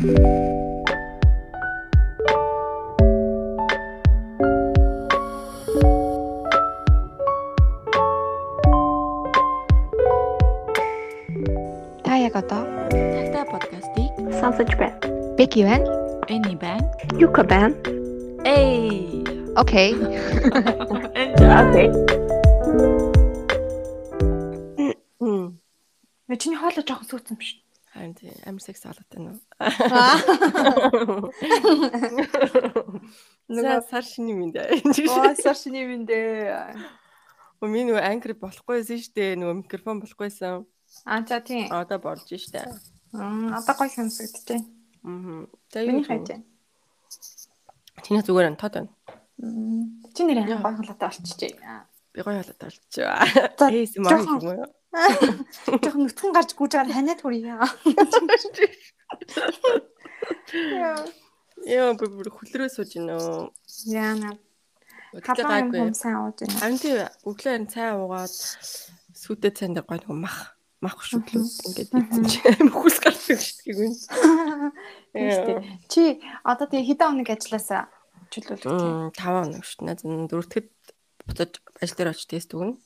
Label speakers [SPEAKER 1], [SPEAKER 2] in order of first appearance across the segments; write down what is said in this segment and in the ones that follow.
[SPEAKER 1] Та яг одоо
[SPEAKER 2] Тагтаа подкастыг
[SPEAKER 3] сонсож байна.
[SPEAKER 1] Беки байна.
[SPEAKER 2] Эни байна.
[SPEAKER 3] Юка байна.
[SPEAKER 2] Эй.
[SPEAKER 1] Окей.
[SPEAKER 3] Окей.
[SPEAKER 4] Мэ чиний хоолой жоохон сүүцэн биш.
[SPEAKER 2] Секс болоод байна уу? Нөгөө сар шиний минь дээ.
[SPEAKER 4] Оо сар шиний минь дээ.
[SPEAKER 2] Миний нөгөө ангер болохгүйсэн шүү дээ. Нөгөө микрофон болохгүйсэн.
[SPEAKER 4] Аа за тийм.
[SPEAKER 2] Одоо болж штэ.
[SPEAKER 4] Мм одоо гоё сонсогдчихэ.
[SPEAKER 2] Аа. За юу
[SPEAKER 4] хайж.
[SPEAKER 2] Чиний зүгээр энэ тод байна.
[SPEAKER 4] Чи нэр гоё холоотой болчихжээ.
[SPEAKER 2] Би гоё болчихоо.
[SPEAKER 4] За,
[SPEAKER 2] Эйс маа
[SPEAKER 4] жоохон-
[SPEAKER 2] юм уу?
[SPEAKER 4] Жохон нүтгэн гарч гүйж байгаа ханиад хүрье.
[SPEAKER 2] Яа би бүр хүлрээ сууж гинэ.
[SPEAKER 4] Яана.
[SPEAKER 2] Өдөртөө
[SPEAKER 4] Халуун юм сайн ууж байна.
[SPEAKER 2] Харин тий өглөө харин цай уугаад сүтэ цайнд гоё нэг мах мах шүтлүү ингээд аим хүс гардаг.
[SPEAKER 4] Тийм шүү дээ. Чи одоо тэгээ хэдэн хоног ажилласаа?
[SPEAKER 2] Мм 5 хоног шүү дээ. Дөрөвдөд буцаж ажил дээр очиж тест өгнө.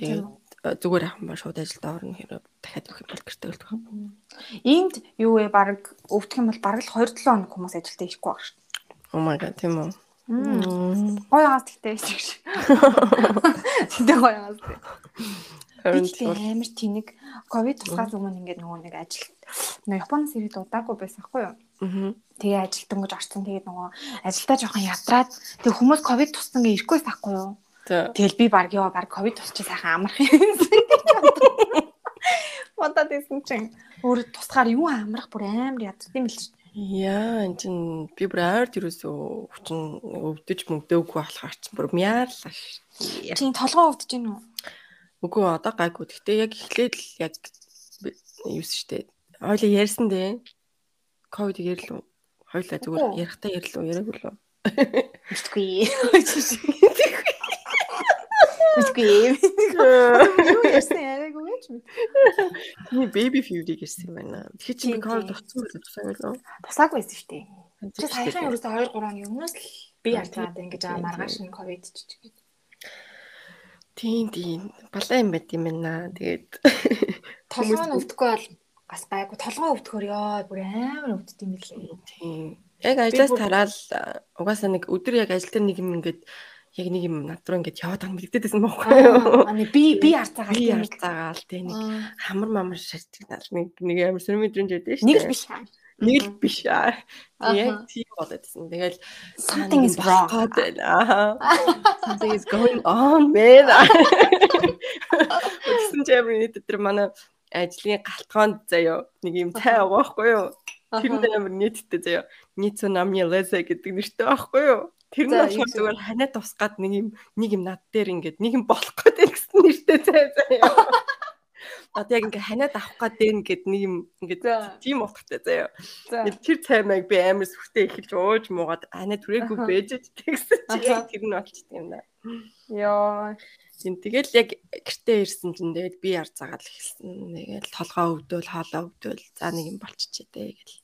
[SPEAKER 2] Э, зүгээр ахын ба шууд ажилд орно хэрэг дахиад өгөх юм бол гэртээ өлтөх.
[SPEAKER 4] Иймд юу вэ баг өвдөх юм бол баг л 2-7 хоног хүмүүс ажилдаа ирэхгүй баг шүү
[SPEAKER 2] Oh my god тийм үү.
[SPEAKER 4] дээ. Гоё хаас тэгтэй гэж. Тэгтээ гоё хаас. Би
[SPEAKER 2] Харин
[SPEAKER 4] тэгтээ амар тэнэг ковид тусгаас өмнө ингээд нөгөө нэг ажил нөгөө Японоос ирээд удаагүй байсан хгүй юу?
[SPEAKER 2] Аа.
[SPEAKER 4] Тэгээ ажилтан гэж орсон. Тэгээд нөгөө ажилдаа жоохон ядраад тэг хүмүүс ковид туссан гээ ирэхгүй байхгүй юу? Тэгэл би баг ёо баг ковид тусчи сайхан амрах юм. Модад исэн чинь өөр тусгаар юу амрах бүр амар яддаг юм л шүү.
[SPEAKER 2] Яа эн чин би бүр ойрд юусоо хүчин өвдөж мөгдөөгүй болохоор чинь бүр мяарлаа ш.
[SPEAKER 4] Чи толгоо өвдөж гин үү?
[SPEAKER 2] Үгүй одоо гайгүй. Гэтэ яг эхлээд л яг юус штэ. Хойлоо ярьсан дээ. Ковид ярьлуу. Хойлоо зүгээр ярихтаа ярьлуу, яриаггүй лөө.
[SPEAKER 4] Мэдгүй. Мэдгүй. Юу яасан яриаггүй гэж мэд.
[SPEAKER 2] Миний baby food-ийг ирсэн юм байна. Тэгэхээр чи би
[SPEAKER 4] тийм.
[SPEAKER 2] авсан байх тусаа гэлөө.
[SPEAKER 4] Тусаагүй байсан шүү дээ. Чи саяхан ерөөсөө 2 3 оны өмнөөс л би
[SPEAKER 2] Аа,
[SPEAKER 4] ярьдаг
[SPEAKER 2] тийм,
[SPEAKER 4] ингэж аа маргааш нь ковид чичиг.
[SPEAKER 2] Тийм тийм. Балаа юм байт юм байна. Тэгээд
[SPEAKER 4] Толгоо нь өвдөхгүй бол бас гайгүй. Толгоо өвдөхөр ёо бүр амар өвддөг юм лээ.
[SPEAKER 2] тийм. Яг ажлаас тараал угаасаа нэг өдөр яг ажил дээр нэг юм ингээд яг нэг юм над руу ингээд яваад байгаа мэддээдсэн байхгүй юу?
[SPEAKER 4] Аа би би харцаагаа
[SPEAKER 2] Би
[SPEAKER 4] тийм.
[SPEAKER 2] ярцаагаал тийм нэг хамар мамар шатгнал нэг нэг амар сүрмэдрэнж байдаг шүү
[SPEAKER 4] Нэг
[SPEAKER 2] дээ.
[SPEAKER 4] л биш аа.
[SPEAKER 2] Нэг л биш аа. Яг тийм болоодсэн. Тэгэл
[SPEAKER 4] Something is wrong.
[SPEAKER 2] Something is going on man. Үтсэн ч амар нийт өдөр манай ажлын галтгоонд заяо нэг юм цай уугаахгүй юу? Тэр амар нийттэй заяо. Нийт намны лезе гэдэг нэртэй байхгүй юу? Тэр нь болохоор зүгээр ханаа тусгаад нэг юм нэг юм над дээр ингээд нэг юм болох гэдэг гэсэн нэртэй цай заяо. Одоо яг ингээ ханаад авах гэдэг ингээд нэг юм ингээд тийм утгатай заяо.
[SPEAKER 4] За.
[SPEAKER 2] Ингээд Тэр цай маяг би амар сүртэй эхэлж ууж муугаад анаа түрээгүй
[SPEAKER 4] Аха.
[SPEAKER 2] бэж тэгсэн чи тэр нь болчихсон юм да.
[SPEAKER 4] Йоо.
[SPEAKER 2] Тийм тэгэл яг гэртээ ирсэн чинь тэгээд би яр цагаал эхэлсэн. Тэгэл толгоо өвдөөл хоолоо өвдөөл за нэг юм болчихжээ дээ гэл.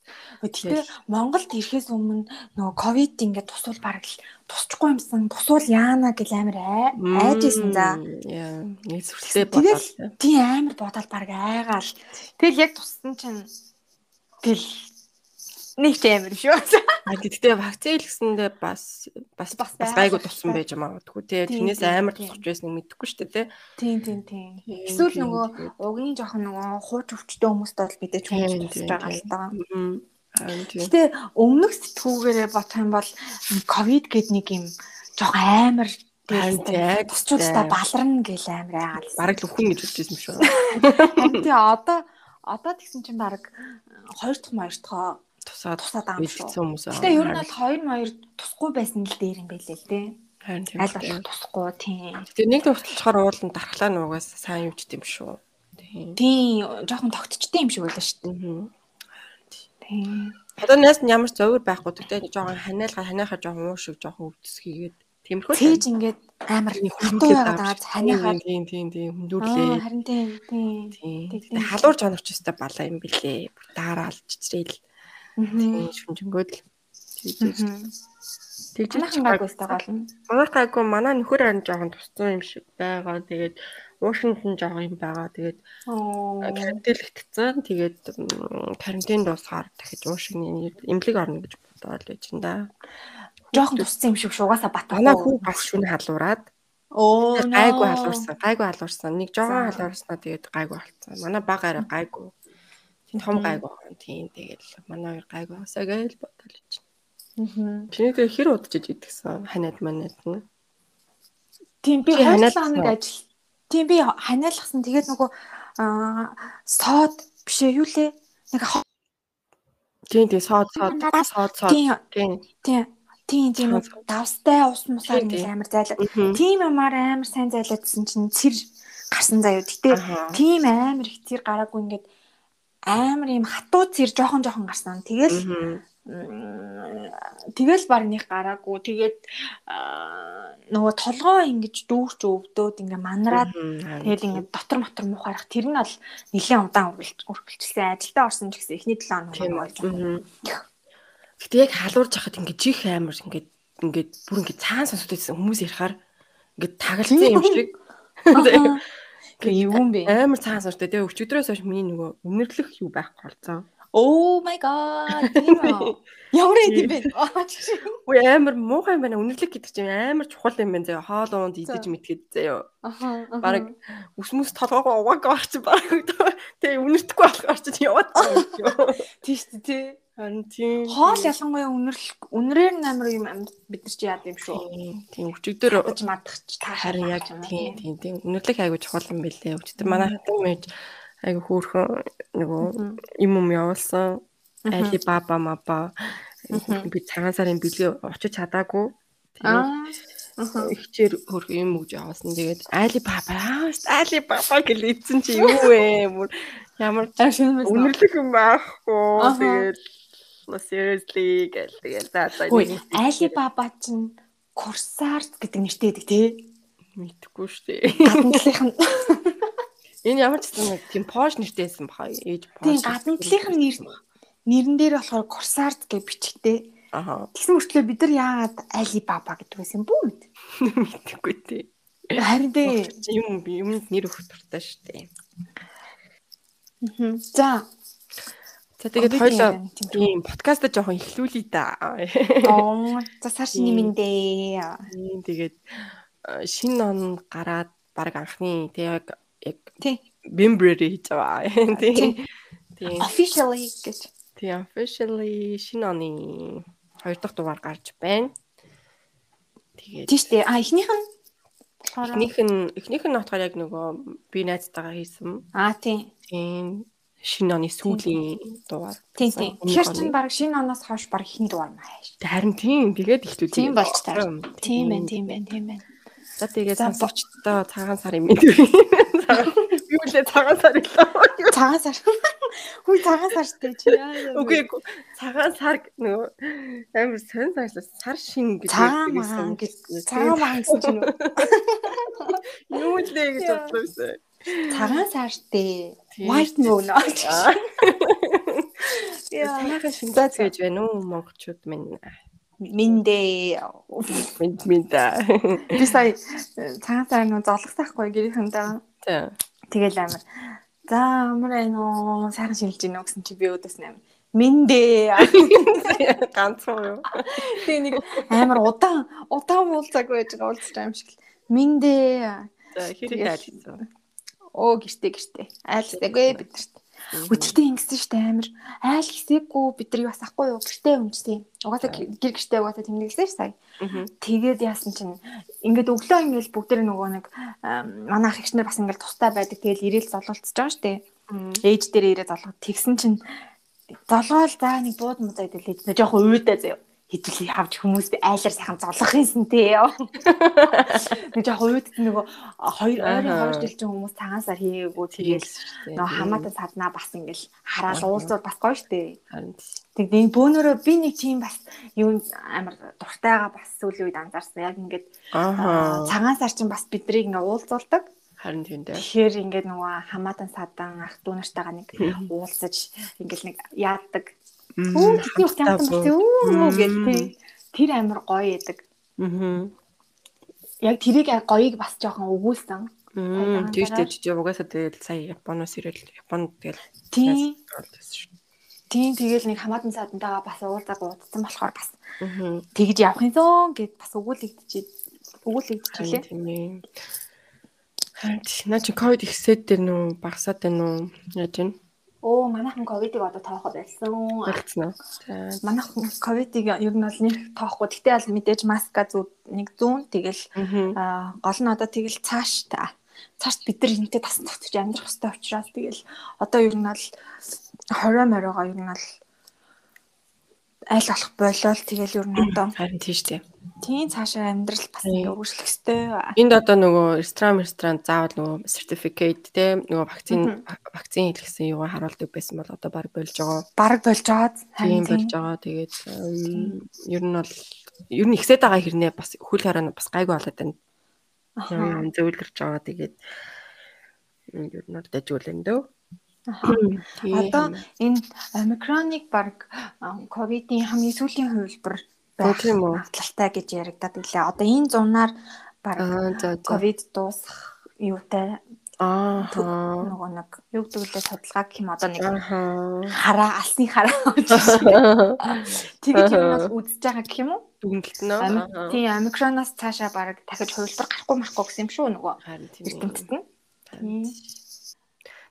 [SPEAKER 4] Тэгтээ Монголд ирэхээс өмнө нөгөө ковид ингээд тусвал баг л тусчихгүй юмсан. Тусвал яана гэл амар ай- айж исэн за.
[SPEAKER 2] Нэг сүртэй
[SPEAKER 4] Тэгэл
[SPEAKER 2] бодоод.
[SPEAKER 4] тий амар бодоод баг айгаал. Тэгэл яг туссан чинь гэл нэг ч амар шүү.
[SPEAKER 2] Гэхдээ вакцин хэлсэндээ бас бас
[SPEAKER 4] Бас
[SPEAKER 2] гайгүй
[SPEAKER 4] та.
[SPEAKER 2] байж магадгүй тий. Тэрнээс амар тусах байсан мэдэхгүй шүү дээ тий.
[SPEAKER 4] Тийм тийм тийм. Эсвэл нөгөө угийн жоохон нөгөө хууч өвчтэй хүмүүст бол мэдээж хүмүүс тусаж байгаа л
[SPEAKER 2] тийм.
[SPEAKER 4] да.
[SPEAKER 2] Мм. Аа тийм.
[SPEAKER 4] Гэтэ өмнөх сэтгүүгээрээ бодох юм бол ковид гээд нэг юм жоохон амар
[SPEAKER 2] яг
[SPEAKER 4] тусчуудаа баларна гэл амар яагаад.
[SPEAKER 2] Бараг л өхөн гэж үзсэн юм шүү.
[SPEAKER 4] Тий одоо одоо тэгсэн чинь баг хоёр дахь хоёр дахь
[SPEAKER 2] Тусаад
[SPEAKER 4] тусаад
[SPEAKER 2] бэлдсэн хүмүүс.
[SPEAKER 4] Гэтэ ер нь бол хоёр моёр тусахгүй байсан л дээр юм байлээ л дээ.
[SPEAKER 2] харин тийм.
[SPEAKER 4] Аль болох тусахгүй тийм.
[SPEAKER 2] Тэгээ нэг төвчлөхөр уулын дархлаа нуугаас сайн юуч юм шүү. Тийм.
[SPEAKER 4] Тийм жоохон тогтчтой юм шиг байлаа шүү дээ. Тийм.
[SPEAKER 2] Одоо нас нь ямар зовөр байхгүй тэгтээ жоохон ханиалга ханиахаа жоохон уушиг жоохон өвдөсгийгээд тиймэрхүү
[SPEAKER 4] Цээж ингээд амар хатуу яагаад байгаа ханиахаад
[SPEAKER 2] тийм тийм тийм
[SPEAKER 4] Аа,
[SPEAKER 2] хүндүрлээ.
[SPEAKER 4] харин тийм тийм.
[SPEAKER 2] Тийм.
[SPEAKER 4] тийм,
[SPEAKER 2] Тэгтээ
[SPEAKER 4] тийм.
[SPEAKER 2] халуур жонорч өстэй балаа юм бэлээ. Бүр Дараал Тийм шүнжэнгөөд л. Тэгж тэгж
[SPEAKER 4] Танайхан гайгүй өстэй гол нь.
[SPEAKER 2] Манай гайгүй манай нөхөр харин жоохон тусцсан юм шиг байгаа. Тэгээд уушинд нь жоохон юм байгаа. Тэгээд карантинлэгдсэн. Тэгээд карантин дуусгаар дахиж уушигны эмнэлэг орно гэж бодоод байж ин да.
[SPEAKER 4] Жохон туссан юм шиг шугаасаа батгүй.
[SPEAKER 2] Манай хүү бас шүн халуураад
[SPEAKER 4] Оо.
[SPEAKER 2] Тэгээд гайгүй халуурсан. Гайгүй халуурсан. Нэг жоохон халуурснаа тэгээд гайгүй болцсон. Манай баг арай гайгүй. Тин том гайгүй байна. Тийм тэгэл манай хоёр гайгүй басаа гэж бодол гэж.
[SPEAKER 4] Мгм.
[SPEAKER 2] Чиний тэгээ хэр удажж идэгсэн ханаад манад нь.
[SPEAKER 4] Тийм би
[SPEAKER 2] Чи
[SPEAKER 4] 2
[SPEAKER 2] ханиалгасан
[SPEAKER 4] хоног
[SPEAKER 2] уу?
[SPEAKER 4] ажил. Тийм би ханиалгасан. Тэгээд нөгөө аа сод биш ээ юу лээ? Нэг
[SPEAKER 2] Тийм тийм соод соод соод соод.
[SPEAKER 4] тийм
[SPEAKER 2] Тийм.
[SPEAKER 4] тийм тийм тийм
[SPEAKER 2] Сод.
[SPEAKER 4] давстай ус мусаар
[SPEAKER 2] Тийм,
[SPEAKER 4] нэг
[SPEAKER 2] тийм.
[SPEAKER 4] амар зайлаад.
[SPEAKER 2] Мгм.
[SPEAKER 4] Тийм амар амар сайн зайлаадсэн чинь цэр гарсан заяа. Гэтэ тийм амар их цэр гараагүй ингээд амар юм хатуу цэр жоохон жоохон гарсан. Тэгэл тэгэл баг нэг гараагүй. Тэгээд нөгөө толгоо ингэж дүүрч өвдөөд ингээ манараад тэгэл ингээ дотор мотор мухарах тэр нь бол нэлээд удаан үргэлж үргэлжилсэн. Ажилдаа орсон ч гэсэн эхний 7
[SPEAKER 2] Тийм
[SPEAKER 4] хоног болж
[SPEAKER 2] үү. Гэтэ яг халуурж хахад ингээд чих амар ингээд ингээд бүр ингээд цаан сонсогдсон хүмүүс ярихаар ингээд тагалцсан юм шиг.
[SPEAKER 4] Гэ юм бэ?
[SPEAKER 2] Амар цаан сонсогдсон. Тэгээ өчигдрөөс хойш миний нөгөө үнэрлэх юу байхгүй болсон.
[SPEAKER 4] Oh my god. Ямар юм бэ?
[SPEAKER 2] Үгүй амар муухай юм байна. Үнэрлэх гэдэг чинь амар чухал юм байна заяа. Хоол унд идэж мэдгээд заяа.
[SPEAKER 4] Аха.
[SPEAKER 2] Бараг үсмэс толгоогоо угааг орч бараг тэгээ үнэртэхгүй болохоор ч яваад
[SPEAKER 4] тийш тий.
[SPEAKER 2] Харин тийм.
[SPEAKER 4] Хоол ялангуяа үнэрлэх үнрээр нь амар юм бид нар чи яад юм шүү.
[SPEAKER 2] Тийм, тийм өчигдөр
[SPEAKER 4] Гэж мадахч та
[SPEAKER 2] харин яг тийм тийм тийм үнэрлэх айгу чухал юм бэлээ. Өчигдөр манай хатан мэж айгу хөөрхөн нөгөө юм юм явуулсан. Айли баба маба би цагаан сарын бэлгээ очиж чадаагүй.
[SPEAKER 4] Аа.
[SPEAKER 2] ихчээр хөрх юм өгж явуулсан. Тэгээд айли баба айли баба гэж эзэн чи юу вэ? Ямар үнэрлэх юм байхгүй.
[SPEAKER 4] Аха.
[SPEAKER 2] Тэгээд no seriously гэл тэгээд за за
[SPEAKER 4] Ой, Али Баба чинь Курсарт гэдэг нэртэй байдаг тий.
[SPEAKER 2] мэдхгүй шүү дээ.
[SPEAKER 4] Гаднaalынх нь
[SPEAKER 2] Энэ ямар ч тийм пош нэртэйсэн баха. Ээж пош.
[SPEAKER 4] тийм гаднaalынх нь нэр нэрэн дээр болохоор Курсарт гэж бичгтэй.
[SPEAKER 2] Аа.
[SPEAKER 4] Тэгсэн мөртлөө бид нар яагаад Баба гэдэг байсан бүү?
[SPEAKER 2] Мэдхгүй тий.
[SPEAKER 4] Харин дээ.
[SPEAKER 2] Юм юмд нэр өгөх дуртай шүү дээ.
[SPEAKER 4] За.
[SPEAKER 2] За тэгээд хоёлоо
[SPEAKER 4] тийм.
[SPEAKER 2] тийм подкаст жоохон ихлүүлээ да.
[SPEAKER 4] Оо, за саршны миндээ.
[SPEAKER 2] Тийм тэгээд шинэ он гараад баг анхны тэг яг яг
[SPEAKER 4] Тий.
[SPEAKER 2] Bimbury хийж байгаа. Тийм. Тийм.
[SPEAKER 4] Officially гэж.
[SPEAKER 2] Тийм officially шинэ оны хоёр дахь дугаар гарч байна. Тэгээд
[SPEAKER 4] Тийш дээ. А эхнийх нь
[SPEAKER 2] эхнийх нь эхнийх нь болохоор яг нөгөө би найзтайгаа хийсэн.
[SPEAKER 4] А тий.
[SPEAKER 2] Тийм шинэ оны сүүлийн дугаар.
[SPEAKER 4] Тий тий.
[SPEAKER 2] Өмнөх
[SPEAKER 4] Тэгэхээр чинь баг шинэ оноос хойш баг ихний дугаар мааш.
[SPEAKER 2] Харин тийм тэгээд ихлүү
[SPEAKER 4] Тийм болж таар. Тийм байна, тийм байна, тийм байна.
[SPEAKER 2] За тэгээд сонсогчдоо цагаан сарын мэд. Би үлээ цагаан сар илүү.
[SPEAKER 4] Цагаан сар. Хүй цагаан сартай чи яа.
[SPEAKER 2] Үгүй ээ, цагаан сар нөгөө амар сонь сар сар шин гэж
[SPEAKER 4] Цагаан
[SPEAKER 2] ярьдаг
[SPEAKER 4] магаан
[SPEAKER 2] байсан.
[SPEAKER 4] гэж цагаан магаан гэсэн чинь үү?
[SPEAKER 2] юу л дээ гэж бодлоо.
[SPEAKER 4] Цагаан сартай.
[SPEAKER 2] Тийм.
[SPEAKER 4] White moon.
[SPEAKER 2] Аа.
[SPEAKER 4] Яа.
[SPEAKER 2] Цагаан шинжлэх гэж байна уу монголчууд минь.
[SPEAKER 4] Миндээ.
[SPEAKER 2] Минь минь да.
[SPEAKER 4] Би сая э, цагаан сар нөө зоглогсаахгүй гэрийнхэндээ. Тэгэл амар. За амар байна уу? Сайхан шинжилж гинөө гэсэн чи би өдөөс амар. Миндээ.
[SPEAKER 2] Ганцхан юу?
[SPEAKER 4] Тэгээ нэг амар удаан удаан уулзааг байж байгаа уулзч аим шиг. л. Миндээ.
[SPEAKER 2] За хэрэг
[SPEAKER 4] Тэгэл.
[SPEAKER 2] айлцсан.
[SPEAKER 4] Оо гэртээ гэртээ. Айлсдаггүй бид нарт. Үтгтээ ингэсэн штэ амар. Айл гисээгүй бид нар юу бас ахгүй юу? Гэртээ өмчсөн. Угаасаа гэр гэр гэртээ угаасаа тэмдэглэсэн ш сая. Тэгээд яасан чинь ингээд өглөө ингээд бүгд тэр нөгөө нэг манай ах ихнэр бас ингээд тустай байдаг. Тэгэл ирээл золуулцж байгаа штэ. Ээж дээр ирээ золгоод тэгсэн чинь золгоол за нэг бууд музаа идэлээ. Тэ жоохон уйдаа заяа. Хэдүүлээ хавж хүмүүст айлаар сайхан золгох юмсан те яа. Нэг жоохон уйдд нөгөө хоёр ойрын хоёр жил чинь хүмүүс цагаан сар хийгээгүй тэгэл нөгөө хамаатан саднаа бас ингээл хараал уулзууд бас гоё штэ. Тэг энэ бөөнөрөө би нэг тийм бас юу амар дуртайгаа бас сүүлийн үед анзаарсан. Яг ингээд
[SPEAKER 2] Аа.
[SPEAKER 4] цагаан сар чинь бас биднийг ингээ уулзуулдаг.
[SPEAKER 2] Харин тийм дээ.
[SPEAKER 4] Тэгэхээр ингээд нөгөө хамаатан садан ах дүү нартайгаа нэг уулзаж ингээл нэг яадаг. Өө тэдний урт юм бэ? Өө гэл тий. Тэр амар гоё яадаг.
[SPEAKER 2] Мм.
[SPEAKER 4] Яг тэрийг гоёг бас жоохон өгүүлсэн.
[SPEAKER 2] Мм. Тийш тийш чи угаасаа тэгэл сая Японоос ирэл Японд тэгэл
[SPEAKER 4] Тийм. Тийм тэгэл нэг хамаатан саадантайгаа бас уулзаагүй удсан болохоор бас
[SPEAKER 2] Аа.
[SPEAKER 4] тэгж явах юмсан гэд бас өгүүлэгдчихээ. Өгүүлэгдчихлээ.
[SPEAKER 2] Тийм наа чи ковид ихсээд дээ нүү багасаад дээ нүү яаж вэ?
[SPEAKER 4] Оо манайхан ковидыг одоо тооход байсан.
[SPEAKER 2] Болцсон уу?
[SPEAKER 4] Манайхан ковидыг ер нь бол нэг тоохгүй. Гэтэ аль мэдээж маска зүг нэг зүүн тэгэл гол нь одоо тэгэл цааш та. Цааш бид нар энэтэй тасан тогтож амьдрах хэрэгтэй учраас тэгэл одоо ер нь бол 20 моройгоо ер нь бол аль болох болол тэгэл ер нь одоо
[SPEAKER 2] Харин тийш дээ.
[SPEAKER 4] тийм цаашаа амьдрал бас
[SPEAKER 2] Тийм.
[SPEAKER 4] өргөжлөх хэрэгтэй.
[SPEAKER 2] Энд одоо нөгөө ресторан ресторан заавал нөгөө сертификат те нөгөө вакцин вакцин хийлгэсэн юугаар харуулдаг байсан бол одоо баг болж байгаа.
[SPEAKER 4] Бараг болж байгаа.
[SPEAKER 2] Тийм болж байгаа. Тэгээд ер нь бол ер нь ихсээд байгаа хэрнээ бас хөл хараа бас гайгүй болоод байна. Юм зөвлөрч байгаа. Тэгээд ер нь бол дэжүүлэн дөө.
[SPEAKER 4] Одоо энэ омикроныг баг ковидын хамгийн сүүлийн хувилбар байх магадлалтай гэж яригадад илээ. Одоо энэ зунаар баг
[SPEAKER 2] Аа
[SPEAKER 4] ковид дуусах юутай
[SPEAKER 2] Аа.
[SPEAKER 4] нөгөө нэг юу гэдэг лээ судалгаа гэх юм одоо нэг
[SPEAKER 2] Аа.
[SPEAKER 4] хараа алсны хараа тэгэж юм бол үзэж байгаа гэх юм уу?
[SPEAKER 2] Дүнэлт нөө.
[SPEAKER 4] Ами- Тийм омикроноос цаашаа баг дахиж хувилбар гарахгүй марахгүй гэсэн юм шүү нөгөө эрдэмтэд нь.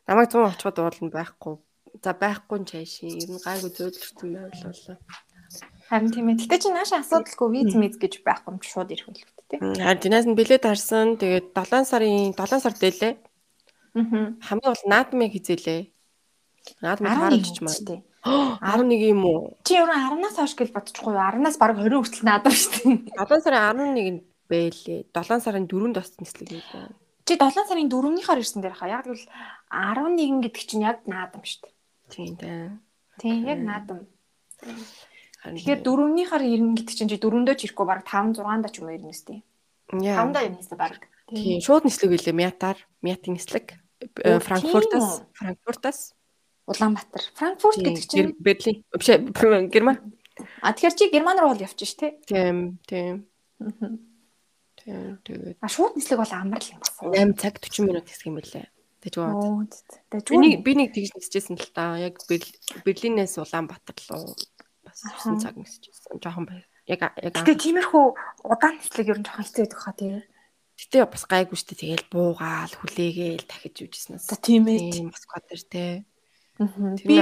[SPEAKER 2] Намайг 100 очиход уулна байхгүй. За байхгүй нь чаашийн. Ер нь гайгүй зөөлрсөн байвал болоо.
[SPEAKER 4] Харин тийм ээ. Гэтэ чи нааш асуудалгүй виз миз гэж байхгүй юм чи шууд ирэх хэлбэт тий.
[SPEAKER 2] Харин динаас нь билет харсан. Тэгээд 7 сарын 7 сар дээлээ.
[SPEAKER 4] Аа.
[SPEAKER 2] Хамгийн бол наадмыг хизээлээ. Наадмыг
[SPEAKER 4] 11
[SPEAKER 2] харуулчих маа.
[SPEAKER 4] тий.
[SPEAKER 2] 11 юм уу?
[SPEAKER 4] Чи ер нь 10-наас хойш гэж бодчихгүй юу? 10-наас баг 20 хүртэл наадам шүү дээ.
[SPEAKER 2] 7 сарын 11-нд бэлээ. 7 сарын 4-нд бас нислэг байлаа.
[SPEAKER 4] Чи 7 сарын 4-ийнхаар ирсэн дээр хаа. Яг тэгвэл 11 гэдэг чинь яг наадам шүү дээ.
[SPEAKER 2] Тийм дээ.
[SPEAKER 4] Тийм яг наадам. Тэгэхээр 4-ийнхаар ирнэ гэдэг чинь чи 4-ндөө ч ирэхгүй баг 5 6-ндаа ч юм уу ирнэ сте.
[SPEAKER 2] яа.
[SPEAKER 4] 5-даа ирнэ сте баг.
[SPEAKER 2] Тийм, шууд нислэг байлээ. Мятаар, мятын нислэг. Франкфуртаас,
[SPEAKER 4] үү?
[SPEAKER 2] Франкфуртаас.
[SPEAKER 4] Улаанбаатар. Франкфурт гэдэг чинь
[SPEAKER 2] Бер- Берлин. Биш, Герман.
[SPEAKER 4] а тэгэхээр чи Герман руу бол явчих ш тэ.
[SPEAKER 2] Тийм, тийм. Тийм, тэгээд
[SPEAKER 4] А шууд нислэг бол амар л юм бас.
[SPEAKER 2] 8 цаг 40 минут хэсэг юм байлээ.
[SPEAKER 4] Оо тэ.
[SPEAKER 2] Би нэг би нэг тэгж нисчихсэн л та. Яг Бер- Берлинээс Улаанбаатар руу бас
[SPEAKER 4] Аха.
[SPEAKER 2] 9 цаг нисчихсэн. Жохон бай. Яг яг
[SPEAKER 4] Тэгээ тиймэрхүү удаан нислэг ер нь жоохон хэцүү байдаг хаа тэгээ.
[SPEAKER 2] Гэтэ бас гайгүй штэ тэгэл буугаал хүлээгээл дахиж юужснаас.
[SPEAKER 4] За тийм ээ.
[SPEAKER 2] Тийм Москва дээр те. Тэр
[SPEAKER 4] Би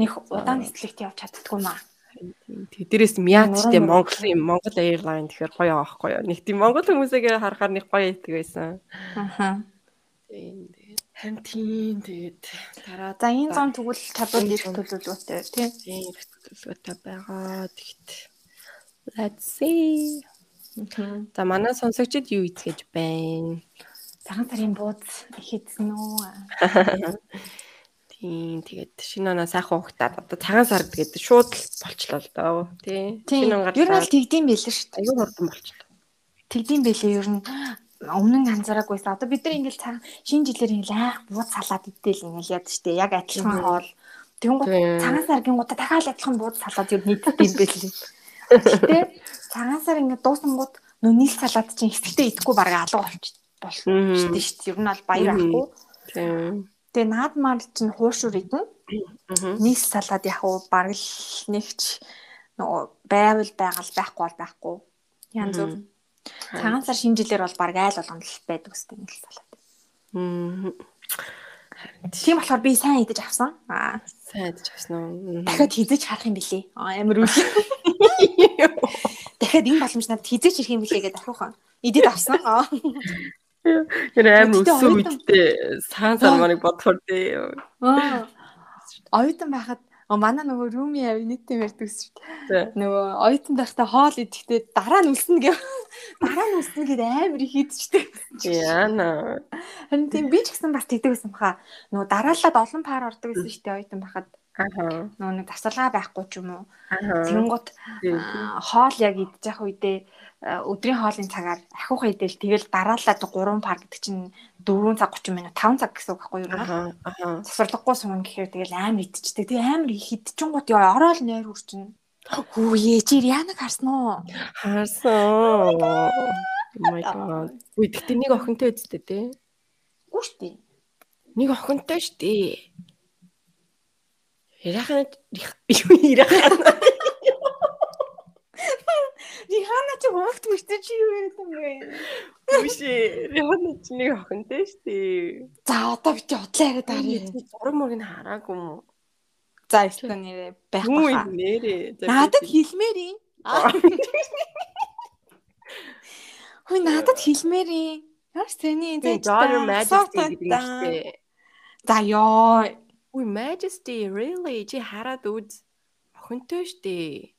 [SPEAKER 4] нэг удаан нислэгт явж чаддгүй маа.
[SPEAKER 2] Тэг дээрээс штэ
[SPEAKER 4] Нуруу
[SPEAKER 2] Монгол юм Монгол Airline тэгэхээр гоё аахгүй юу. Нэг тийм Монгол хүмүүсээгээ харахаар нэг гоё идэг байсан.
[SPEAKER 4] Аа.
[SPEAKER 2] Тийм харин тийм тэгээд дараа
[SPEAKER 4] За энэ зам тэгвэл чадвал ирэх төлөвлөгөөтэй тийм.
[SPEAKER 2] тийм төлөвлөгөөтэй байгаа. Тэгэхэд let's see. За манай сонсогчид юу ийцгэж байна?
[SPEAKER 4] Цагаан сарын бууз хийдсэн үү?
[SPEAKER 2] Тийм тэгээд шинэ оноо сайхан ухтаад одоо цагаан сар тэгээд шууд л болчлоо л доо тий.
[SPEAKER 4] Тийм.
[SPEAKER 2] Шинэ он
[SPEAKER 4] Ер нь
[SPEAKER 2] гарлаа.
[SPEAKER 4] тэгдэм байлээ шүү дээ.
[SPEAKER 2] аюу хурдан болчлоо.
[SPEAKER 4] Тэгдэм байлээ ер нь өмнө нь анзаараагүйсэн. Одоо бид нар ингээл цаг шинэ жилээр ингээл айх бууз салаад идэл ингээл яд штэ. Яг адилхан хоол. Тэнгуут
[SPEAKER 2] Тийм.
[SPEAKER 4] цагаан сар гингуудаа дахиад адилхан бууз салаад нь нийтдээ юм байлээ. Гэтэ цагаан сар ингээд дуусангууд нөө нийл салаад чинь эсгэлтэй идэхгүй бараг алга болчих болсон
[SPEAKER 2] Мгм.
[SPEAKER 4] штэ штэ. Ер нь бол баяр ахгүй. Тэгээ наадмаар чинь хуушур идэн. Нийс салаад яг уу бараг л нэгч нөгөө байвал байгаал байхгүй бол байхгүй. Янз бүр. Цагаан сар шинэ жилээр бол бараг айл болгонд л байдаг үстэй нийс салаад.
[SPEAKER 2] Мм.
[SPEAKER 4] Тийм болохоор би сайн идэж авсан. Аа
[SPEAKER 2] Сайн ч гэсэн үү.
[SPEAKER 4] дахиад хизэж харах юм билий. Аа амар үл. Дахиад энэ боломж надад хизэж ирэх юм билий гэдэг ахиухан. Идэж авсан. Аа.
[SPEAKER 2] Тэр амар
[SPEAKER 4] оюутан-
[SPEAKER 2] үедээ саан сарманыг бодохоор тий.
[SPEAKER 4] Аа. Оюутан байхад манай нөгөө рууми авиниттэй ярьдаг шүү дээ. Нөгөө оюутан байхдаа хоол идэхдээ дараа нь үлснэ гэв. Дараа нь үлснэ гэдэг амар их идчихдэг.
[SPEAKER 2] Яна.
[SPEAKER 4] Харин тийм би ч гэсэн бас тэгдэг байсан баха. Нөгөө дараалаад олон пар ордог гэсэн шүү дээ оюутан байхад.
[SPEAKER 2] Аха.
[SPEAKER 4] Нөгөө нэг тасалгаа байхгүй ч юм уу. Тэнгут аа, хоол яг идчих үедээ аа, өдрийн хоолын цагаар ахиуха идэл тэгэл дараалаад 3 пар гэдэг чинь 4 цаг 30 минут 5 цаг гэсэн үг байхгүй юу?
[SPEAKER 2] Аха.
[SPEAKER 4] Засварлахгүй сууна гэхээр тэгэл амар идчихдэг. Тэгээ амар их идчихэнгууд яа ороод нойр хүрчин. Хүүе чи Рианаг харсан уу?
[SPEAKER 2] Харсан. Oh my god. Үгүй гэхдээ нэг охинтой үсттэй тий.
[SPEAKER 4] Үгүй шүү дээ.
[SPEAKER 2] Нэг охинтой штий. Яахан юу яахан
[SPEAKER 4] Рихана чи хөвгт мөртөө чи юу яриад юм бэ?
[SPEAKER 2] Үгүй яахан ч нэг охинтой штий.
[SPEAKER 4] За одоо би чи удлаа яриад арай.
[SPEAKER 2] Зураг мөрийг нь хараагүй юм уу?
[SPEAKER 4] За эсвэл нэрээ байхгүй
[SPEAKER 2] юм
[SPEAKER 4] хаа.
[SPEAKER 2] нэрээ.
[SPEAKER 4] Надад хэлмээр юм. Хүй надад хэлмээр юм. Яаш тэний
[SPEAKER 2] юм штий.
[SPEAKER 4] За ёо.
[SPEAKER 2] Үгүй Majesty really чи хараад үз. Охинтой штий.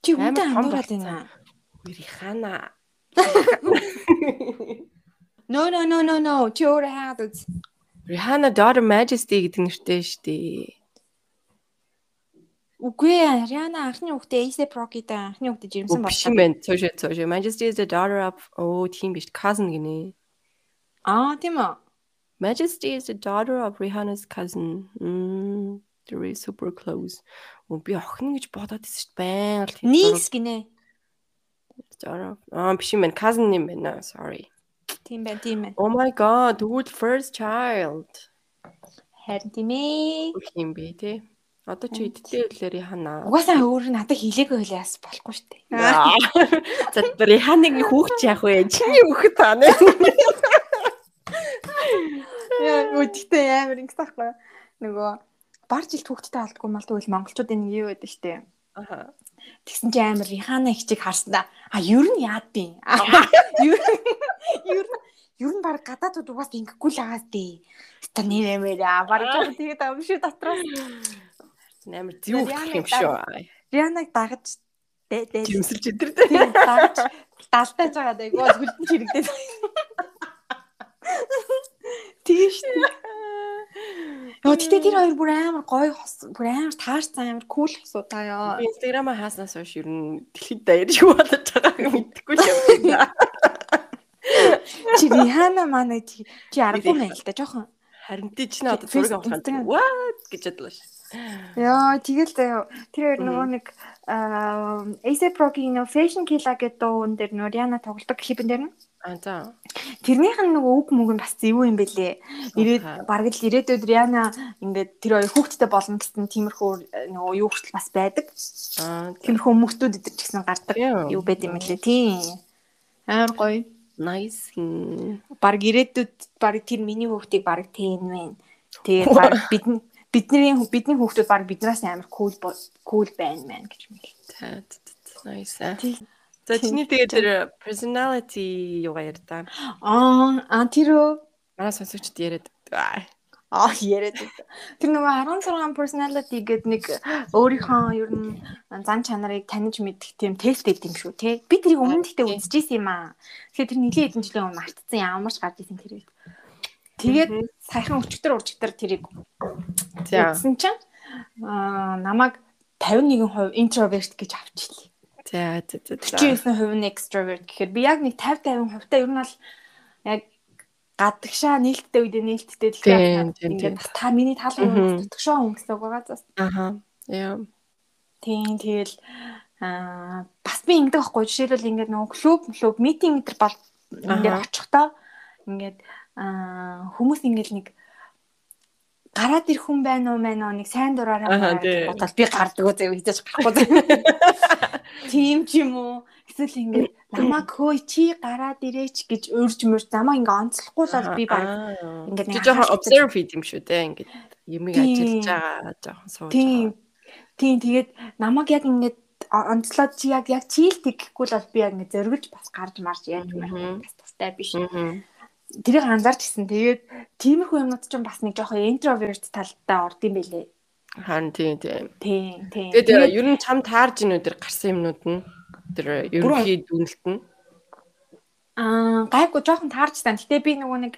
[SPEAKER 4] Чи үнтэй
[SPEAKER 2] болсон.
[SPEAKER 4] байна.
[SPEAKER 2] Үгүй Рихана.
[SPEAKER 4] No no no no no. Чи өөрөө хаад үз.
[SPEAKER 2] Rihanna Daughter Majesty гэдэг нэртэй штий.
[SPEAKER 4] Үгүй ээ. Риана анхны хүүхдээ Ace Procky-тэй анхны хүүхдээ жирэмсэн боллоо.
[SPEAKER 2] юм байна. Цоошо цоошо. Majesty is the daughter of oh тийм биш. Cousin гинэ.
[SPEAKER 4] Аа тийм үү.
[SPEAKER 2] Majesty is the daughter of Rihanna's cousin. Mm, they're really super close. Оо би охин гэж бодоод байсан шүү дээ. Баян л
[SPEAKER 4] Нийс гинэ.
[SPEAKER 2] daughter. Аа биш юм байна. Cousin юм байна. Sorry.
[SPEAKER 4] Тийм байна, тийм байна.
[SPEAKER 2] Oh my god, тэгвэл first child.
[SPEAKER 4] Харин тийм ээ.
[SPEAKER 2] Бүх юм бэ те. Одоо чи идтэй үлээр Rihanna.
[SPEAKER 4] Угаасаа өөр надад хэлээгүй хэлээс болохгүй шүү дээ.
[SPEAKER 2] За Rihanna-гийн хүүхч яах вэ? Чиний хүүхэд таа нэ.
[SPEAKER 4] Үдтэй амар ингэс таахгүй. Нөгөө бар жилд хүүхдтэй алдгүй мал тэгвэл монголчуудын нэг юу байдаг штэ.
[SPEAKER 2] Аха.
[SPEAKER 4] Тэгсэн чи амар Рихана хичиг харсан да. А ер нь яад би. Ер ер ер нь баг гадаадууд угаас ингэхгүй л агаад дээ. Ста нэр амээр а баг жоо тэгээд амшиг дотроос
[SPEAKER 2] Амар зүү гэх юм шүү.
[SPEAKER 4] Рианаг дагаж дэ дэ
[SPEAKER 2] Жимсэлж идэр.
[SPEAKER 4] тийм дагаж далтайж байгаа даа. Гоо хөлтөн чирэгдээд. Тийм шүү. Йоо тэгтээ тэр хоёр бүр амар гоё хос бүр амар таарсан амар кул хосуудаа ёо.
[SPEAKER 2] Би Instagram-а хааснаас хойш ер нь дэлхийд даяар юу болоод байгааг мэдэхгүй юм.
[SPEAKER 4] Чи Рихана манай чи чи аргагүй мэн л да жоохон.
[SPEAKER 2] Харин тий чи надад зураг авах юм. What гэж бодлоо ш.
[SPEAKER 4] Яа тэгэл заяа тэр хоёр нөгөө нэг Procky нөө Fashion Killa гэдэг дуун дээр нөө Риана тоглолдог клипэн дээр нь
[SPEAKER 2] А за.
[SPEAKER 4] тэрнийх нь нөгөө үг мүг нь бас зэвүү юм бэлээ. Ирээд бараг л ирээдүйд Риана ингээд тэр хоёр хүүхдтэй болно гэсэн тиймэрхүү нөгөө юу хүртэл бас байдаг.
[SPEAKER 2] Аа
[SPEAKER 4] Тиймэрхүү хүмүүстүүд идэр ч гэсэн гардаг юу байд юм лээ. Тийм. Амар гоё.
[SPEAKER 2] nice.
[SPEAKER 4] Бараг ирээдүйд бараг тэр миний хүүхдийг бараг teen мэн. Тэгээд бараг бидний бидний хүүхдүүд бараг биднээс амар кул кул байна мэн гэж мэл.
[SPEAKER 2] Та nice. За чиний тэгээд тэр personality юу та.
[SPEAKER 4] Аа, а тэр
[SPEAKER 2] Манай сонсогчд яриад. аа,
[SPEAKER 4] яриад. Тэр нөгөө 16 personality гэдэг нэг өөрийнхөө ер нь зан чанарыг таних мэдэх тийм тест гэдэг юм шүү те. Би тэрийг өмнө дэхтэй
[SPEAKER 2] Тийм.
[SPEAKER 4] үзчихсэн юм аа. Тэгэхээр тэр нэлийн хэдэн жилийн өмнө мартсан ямарч гарч исэн үед. Тэгээд
[SPEAKER 2] Мгм.
[SPEAKER 4] саяхан өчтөр урчтар тэрийг үзсэн чинь аа намайг 51% introvert гэж авчихлаа.
[SPEAKER 2] За за за. за.
[SPEAKER 4] 49% нь extrovert гэхээр би яг нэг 50 50% та ер нь бол яг гадагшаа нээлттэй үедээ нээлттэй тэгэхээр ингээд та миний тал хүн гэсэн үг байгаа зас.
[SPEAKER 2] Аха. Яа.
[SPEAKER 4] Тийм тэгэл аа бас би ингэдэг байхгүй жишээлбэл ингээд нөгөө клуб клуб митинг гэтэр бол ингээд очихдоо ингээд аа хүмүүс ингээд нэг гараад ирэх хүн байна уу мэн нэг сайн дураараа бодвол би гардаг үү зөө хийж гарахгүй зөө. Тийм ч юм уу эсвэл ингээд намайг хөөе чи гараад ирээч гэж урьж мөрж намайг ингээд онцлохгүй л бол би баг ингээд нэг
[SPEAKER 2] жоохон observe хийх юм шүү дээ. Ингээд юмыг ажиллаж байгаа жоохон сууж.
[SPEAKER 4] Тийм. Тийм тэгээд намайг яг ингээд онцлоод чи яг яг чийл тэгэхгүй л бол би яг ингээд зөргөлж бас гарч марж яаж байх бас тустай биш.
[SPEAKER 2] байгаа.
[SPEAKER 4] Тэрийг анзаарч гисэн. Тэгээд тиймэрхүү юмнууд ч бас нэг жоохон introvert талтай орд юм бэлээ.
[SPEAKER 2] Хан тийм тийм.
[SPEAKER 4] Тийм, тийм.
[SPEAKER 2] Тэгээд ер нь чам таарж ийн өдөр гарсан юмнууд нь тэр ерөнхий дүнэлт нь.
[SPEAKER 4] Аа гайгүй жоохон таарч тань. Гэтэ би нөгөө нэг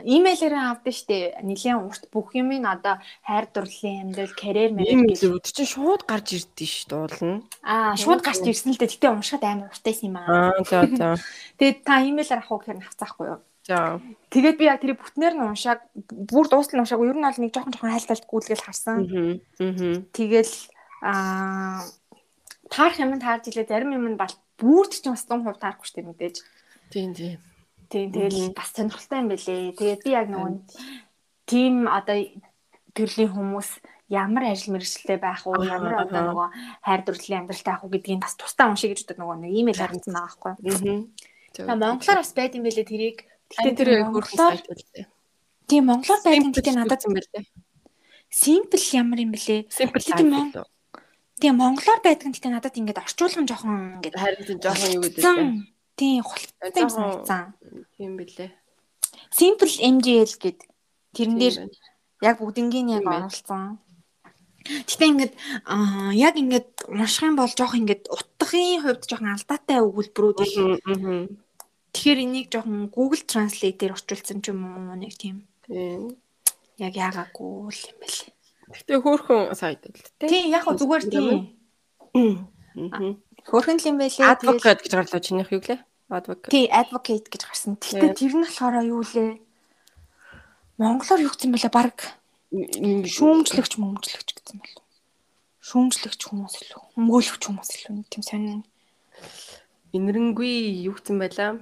[SPEAKER 4] имэйлээрээ авдсан штэ. Нилийн урт бүх юм ин одоо хайр дурлалын амьдрал, карьер мэрэг гэж.
[SPEAKER 2] л чинь шууд гарч ирдээ ш дуулна.
[SPEAKER 4] Аа шууд гарч ирсэн л дээ. Гэтэ уншихад амар уртайсан юм аа.
[SPEAKER 2] Аа за за.
[SPEAKER 4] Тэгээд та имэйлээр авах уу гэхээр авцаахгүй юу?
[SPEAKER 2] За.
[SPEAKER 4] Тэгээд би яг тэр бүтнээр нь уншааг бүр дуустал нь уншаагүй. Ер нь бол нэг жоохон жоохон хайлталт гүйлгээл харсан.
[SPEAKER 2] Мгм.
[SPEAKER 4] Тэгэл аа таарах юм таарж илээ зарим юм нь бол бүрд ч бас 100% таарахгүй штэ мэдээж.
[SPEAKER 2] Тийм тийм.
[SPEAKER 4] Тийм тэгэл бас сонирхолтой юм бэлээ. Тэгээд би яг нөгөө тийм одоо төрлийн хүмүүс ямар ажил мэргэжилтэй байх уу, ямар одоо нөгөө хайр дурлалын амьдралтай байх уу гэдгийг бас тусдаа уншия гэж боддог нөгөө нэг имэйл хариулсан байгаа байхгүй.
[SPEAKER 2] Мгм.
[SPEAKER 4] Та монголоор бас байд юм бэлээ тэрийг.
[SPEAKER 2] Гэтэ тэр хөрхөн
[SPEAKER 4] монголоор
[SPEAKER 2] сайт үлдээ.
[SPEAKER 4] тийм монголоор байд юм гэдэг надад
[SPEAKER 2] юм байлээ.
[SPEAKER 4] simple ямар юм бэлээ.
[SPEAKER 2] Simple л.
[SPEAKER 4] Тийм монголоор байдаг нь гэтээ надад ингээд орчуулган жоохон ингээд
[SPEAKER 2] Харин жоохон юу гэдэг вэ?
[SPEAKER 4] Тийм хулцтай юм санагдсан.
[SPEAKER 2] Тийм билээ.
[SPEAKER 4] Simple MGL гэд тэрэн дээр яг бүгднгийн яг оруулсан. Гэтэ ингээд яг ингээд унших юм бол жоох ингээд утгын хувьд жоохон алдаатай өгүүлбэрүүд их. Тэгэхээр энийг жоохон Google Translate дээр орчуулсан ч юм уу нэг тийм
[SPEAKER 2] Тийм.
[SPEAKER 4] яг яагаагүй л юм байл.
[SPEAKER 2] Гэтэ хөөрхөн сайт л тээ.
[SPEAKER 4] Тийм яг хөө зүгээр тийм.
[SPEAKER 2] Мгм.
[SPEAKER 4] Хөөрхөн л юм байлээ.
[SPEAKER 2] Advocate гэж гарлаа чинийх юу гэлээ? Advocate.
[SPEAKER 4] тий advocate гэж гарсан. Гэтэ
[SPEAKER 2] Тийм.
[SPEAKER 4] тэр нь болохоор юу лээ? Монголоор юу гэсэн бэлээ баг шүүмжлэгч мөмжлэгч гэсэн бол. Шүүмжлэгч хүмүүс илүү. Өмгөөлөгч хүмүүс илүү нэг тийм сонин.
[SPEAKER 2] Инэрэнгүй юу гэсэн байлаа?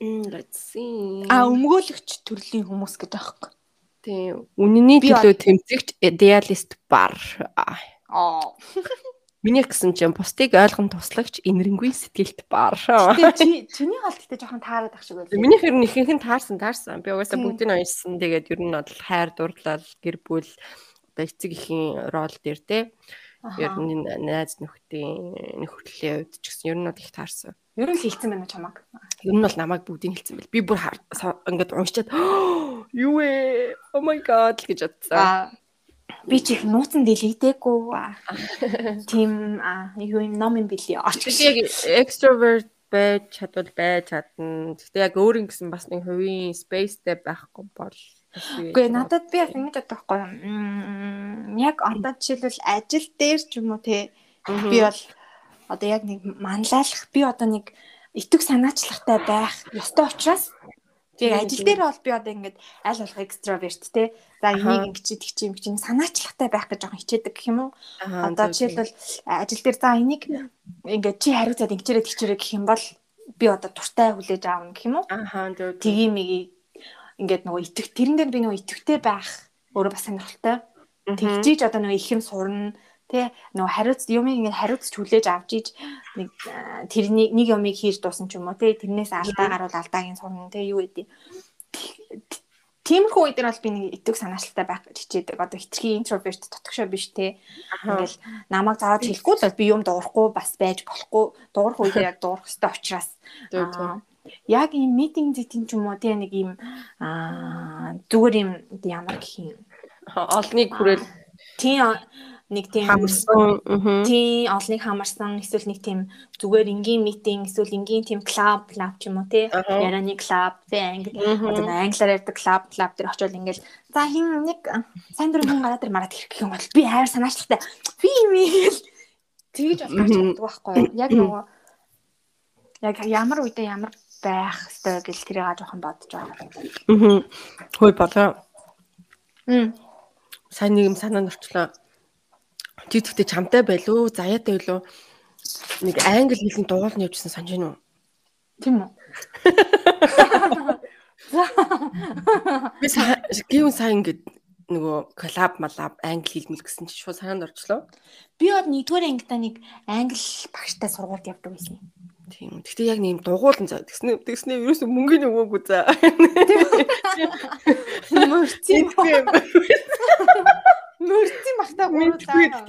[SPEAKER 2] See.
[SPEAKER 4] А өмгөөлөгч төрлийн хүмүүс гэдэг аахгүй.
[SPEAKER 2] Тийм. Үнэний төлөө тэмцэгч idealist бар. Аа. Миний гэсэн чинь бусдыг ойлгон туслагч инэрэнгүй сэтгэлт бар.
[SPEAKER 4] Чи чиний гол гэхдээ жоохон таарад ах шиг байлаа.
[SPEAKER 2] Миний хэрэг ихэнх нь таарсан таарсан. Би угаасаа бүгдийг нь уншсан. Тэгээд ер нь бол хайр дурлал, гэр бүл одоо эцэг эхийн рол дээр те. Ер нь найз нөхдийн нөхөрлөлийн хувьд ч гэсэн ер нь бол их таарсан.
[SPEAKER 4] Ер нь хилцэн байна чамаг?
[SPEAKER 2] Ер нь бол намайг бүгдийг хэлсэн бэл. Би бүр ингээд уншчаад юу вэ? Oh my god гэж бодсон.
[SPEAKER 4] Би чи их нууцсан дэлгдээгүй. Тим юу юм ном юм бэлээ.
[SPEAKER 2] Тэгвэл яг extrovert байж чадвал байж чадна. Гэхдээ яг өөр юм гэсэн бас нэг хувийн spaceтэй байхгүй бол бас
[SPEAKER 4] Үгүй надад би яг ингэж боддог байхгүй юу. Яг одоо жишээлбэл ажил дээр ч юм уу те би бол одоо яг нэг манлайлах би одоо нэг итг санаачлагтай байх ёстой учраас
[SPEAKER 2] Тийм,
[SPEAKER 4] ажил
[SPEAKER 2] тийм.
[SPEAKER 4] дээр бол би одоо ингэж аль болох экстраверт те за энийг ингэж идэх чинь ингэж санаачлагтай байх гэж жоохон хичээдэг гэх юм уу? Одоо жишээлбэл ажил дээр за энийг ингээд чи хариуцаад ингэчээрээ тэгчээрээ гэх юм бол би одоо туртай хүлээж аавна гэх юм уу?
[SPEAKER 2] Зөв.
[SPEAKER 4] тгий миги ингээд нөгөө итг тэрэн дээр би нөгөө итгэвтэй байх өөрөө бас сонирхолтой. Тэгжиж одоо нөгөө их юм сурна тэ нөгөө хариуц юмыг ингээд хариуцч хүлээж авч иж нэг тэрний нэг юмыг хийж дуусна ч юм уу тэ тэрнээс алдаа гарвал алдааг нь сурна тэ юу гэдэг Тиймэрхүү үед бол би нэг итг санаачлалтай байх гэж хичээдэг. Одоо хитрхи интроверт дотгошоо биш те.
[SPEAKER 2] Ахаа.
[SPEAKER 4] Ингээл намайг заавал хэлэхгүй л бол би юм дуурахгүй бас байж болохгүй. Дуурах үедээ яг дуурах хэрэгтэй учраас яг ийм митинг зэтин ч юм уу те нэг ийм зүгээр юм ямар гэх юм.
[SPEAKER 2] Олныг хүрэл
[SPEAKER 4] Тийм нэг тийм
[SPEAKER 2] хамарсан.
[SPEAKER 4] Тийм олныг хамарсан эсвэл нэг тийм зүгээр энгийн митинг эсвэл энгийн тийм клуб клуб ч юм уу те
[SPEAKER 2] Аха.
[SPEAKER 4] яраны клуб те англи одоо англиар ярьдаг клуб клуб дээр очиод ингээл за хин нэг сайн дурын хүн гараад ир мараад ирэх юм бол би хайр санаачлагтай би мэл тэгж бол гарч чаддаг байхгүй яг нөгөө яг ямар үедээ ямар байх ёстой гэл тэрийг жоохон бодож байгаа.
[SPEAKER 2] Мгм. Хөөе болоо.
[SPEAKER 4] Мм.
[SPEAKER 2] Сайн нэг юм санаанд орчлоо. Чи тэгтээ чамтай байлуу, заяатай байлуу. Нэг англи хэлний дуулан явжсан санаж байна уу?
[SPEAKER 4] Тийм үү?
[SPEAKER 2] Би гівэн сайн ингээд нөгөө коллаб малаб англи хэлмэл гэсэн чи шууд санаанд орчлоо.
[SPEAKER 4] Би бол нэгдүгээр ангидаа нэг англи багштай сургуульд явдаг байсан юм.
[SPEAKER 2] Тийм. Гэхдээ яг нэм дугуулan заа. Тэгснэ тэгснэ ерөөсө мөнгөний өгөөгүй за.
[SPEAKER 4] Мөрцөн
[SPEAKER 2] Мэдгүй юм.
[SPEAKER 4] Мөрцөн багтаа гурлаа.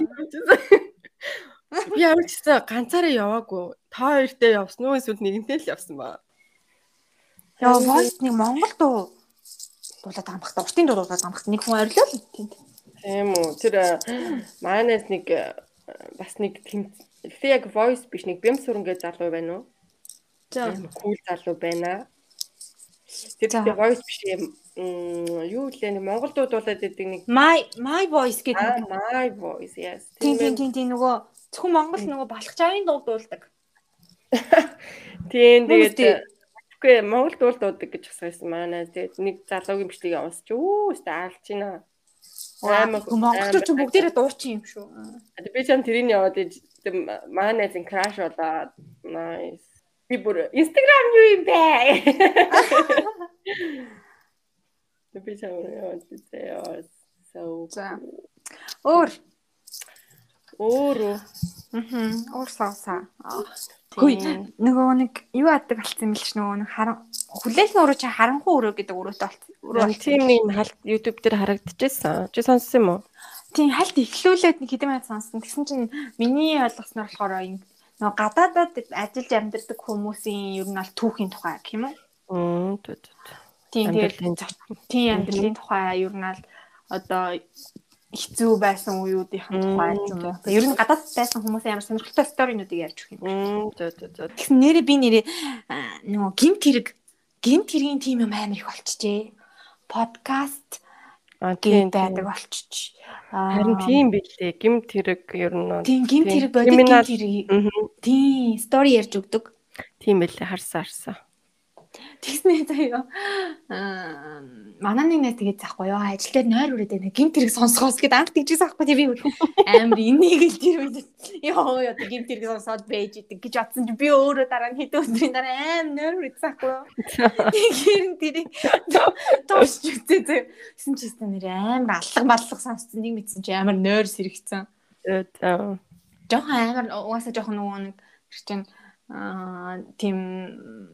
[SPEAKER 2] Би ямар ч гэсэн ганцаараа яваагүй. Та хоёртой явсан уу эсвэл нэгэнтэй л явсан ба.
[SPEAKER 4] Яа, voice нэг Монгол дуу дуулаад амхах. Уртын дуу дуулаад амхах. Нэг хүн орилоо л тэнд.
[SPEAKER 2] Тийм үү. Тэр манайс нэг бас нэг Гэтэ яг voice биш нэг бэм сүрэнгээ залуу байна уу?
[SPEAKER 4] За.
[SPEAKER 2] Кул залуу байна. Тэр ихтэй voice биш юм. Юу лээ нэг Монгол дуудуулаад байдаг нэг
[SPEAKER 4] My my voice гэдэг.
[SPEAKER 2] my voice yes.
[SPEAKER 4] Тийм тийм
[SPEAKER 2] Тийм
[SPEAKER 4] тийм нөгөө зөвхөн Монгол нөгөө балхчаавын дуу дуулдаг.
[SPEAKER 2] тийм тэгээд Үгүй Монгол дуул дуудаг гэж асуусан манай. Тэгээд нэг залуугийн бичлэгийг авсч үү өстө алж байна. Амар-
[SPEAKER 4] Монголчууд ч бүгдээрээ дуучин юм шүү.
[SPEAKER 2] Би ч юм тэрийг яваад манай найзын краш болоод nice. Би бүр Instagram юу юм бэ? Би ч юм яваад үзээ. So
[SPEAKER 4] За. Өөр.
[SPEAKER 2] Өөрөө
[SPEAKER 4] Мм. Өөр савсаа. Хүй нөгөө нэг юу яадаг болсон юм л ч нөгөө нэг харан хүлээлт өрөө чи харанхуй өрөө гэдэг өрөөтэй болсон. Өрөө
[SPEAKER 2] тийм нэг халт YouTube дээр харагдчихсан. Чи сонссон юм уу?
[SPEAKER 4] Тийм хальт ихлүүлээд нэг хэдэн минут сонсон. Тэгсэн чинь миний ойлгосноор болохоор энэ нөгөө гадаадад ажиллаж амьдардаг хүмүүсийн ер нь аль түүхийн тухай гэх юм уу?
[SPEAKER 2] Мм түү түү.
[SPEAKER 4] Тийм тэгээд тийм амьдралын тухай ер нь аль одоо хэцүү байсан үеүүдийн тухай юм уу. Ер нь гадаад байсан хүмүүсийн ямар сонирхолтой сторинуудыг ярьж өгөх юм.
[SPEAKER 2] Түү түү түү.
[SPEAKER 4] Тэгсэн нэрээ би нэрээ нөгөө гимт хэрэг гимт хэргийн тим юм амар их болчихжээ. Подкаст
[SPEAKER 2] тийм
[SPEAKER 4] байдаг болчих.
[SPEAKER 2] Харин тийм билээ. Гимт хэрэг ер нь
[SPEAKER 4] Тийм гимт хэрэг бодит гимт хэрэг. Тийм стори ярьж өгдөг.
[SPEAKER 2] Тийм билээ. Харсан харсан.
[SPEAKER 4] Тэгснэ заяа. Аа манай нэг найз тэгээд заахгүй юу ажил дээр нойр үрээд байна. Гимт хэрэг сонсгоос гэд анх тэгжсэн аахгүй тий би амар энийг л тэр үед ёо ёо гимт хэрэг сонсоод байж идэг гэж бодсон чи би өөрөө дараа нь хэдэн өдрийн дараа амар нойр үрээдсэн аахгүй юу. Тэгэхээр тэрийг тоосч үзээ заяа. Гэсэн чи өстө нэр амар аллах маллах сонссон нэг мэдсэн чи амар нойр сэрэгцэн. Жохон амар угаасаа жохон нөгөө нэг чинь аа тийм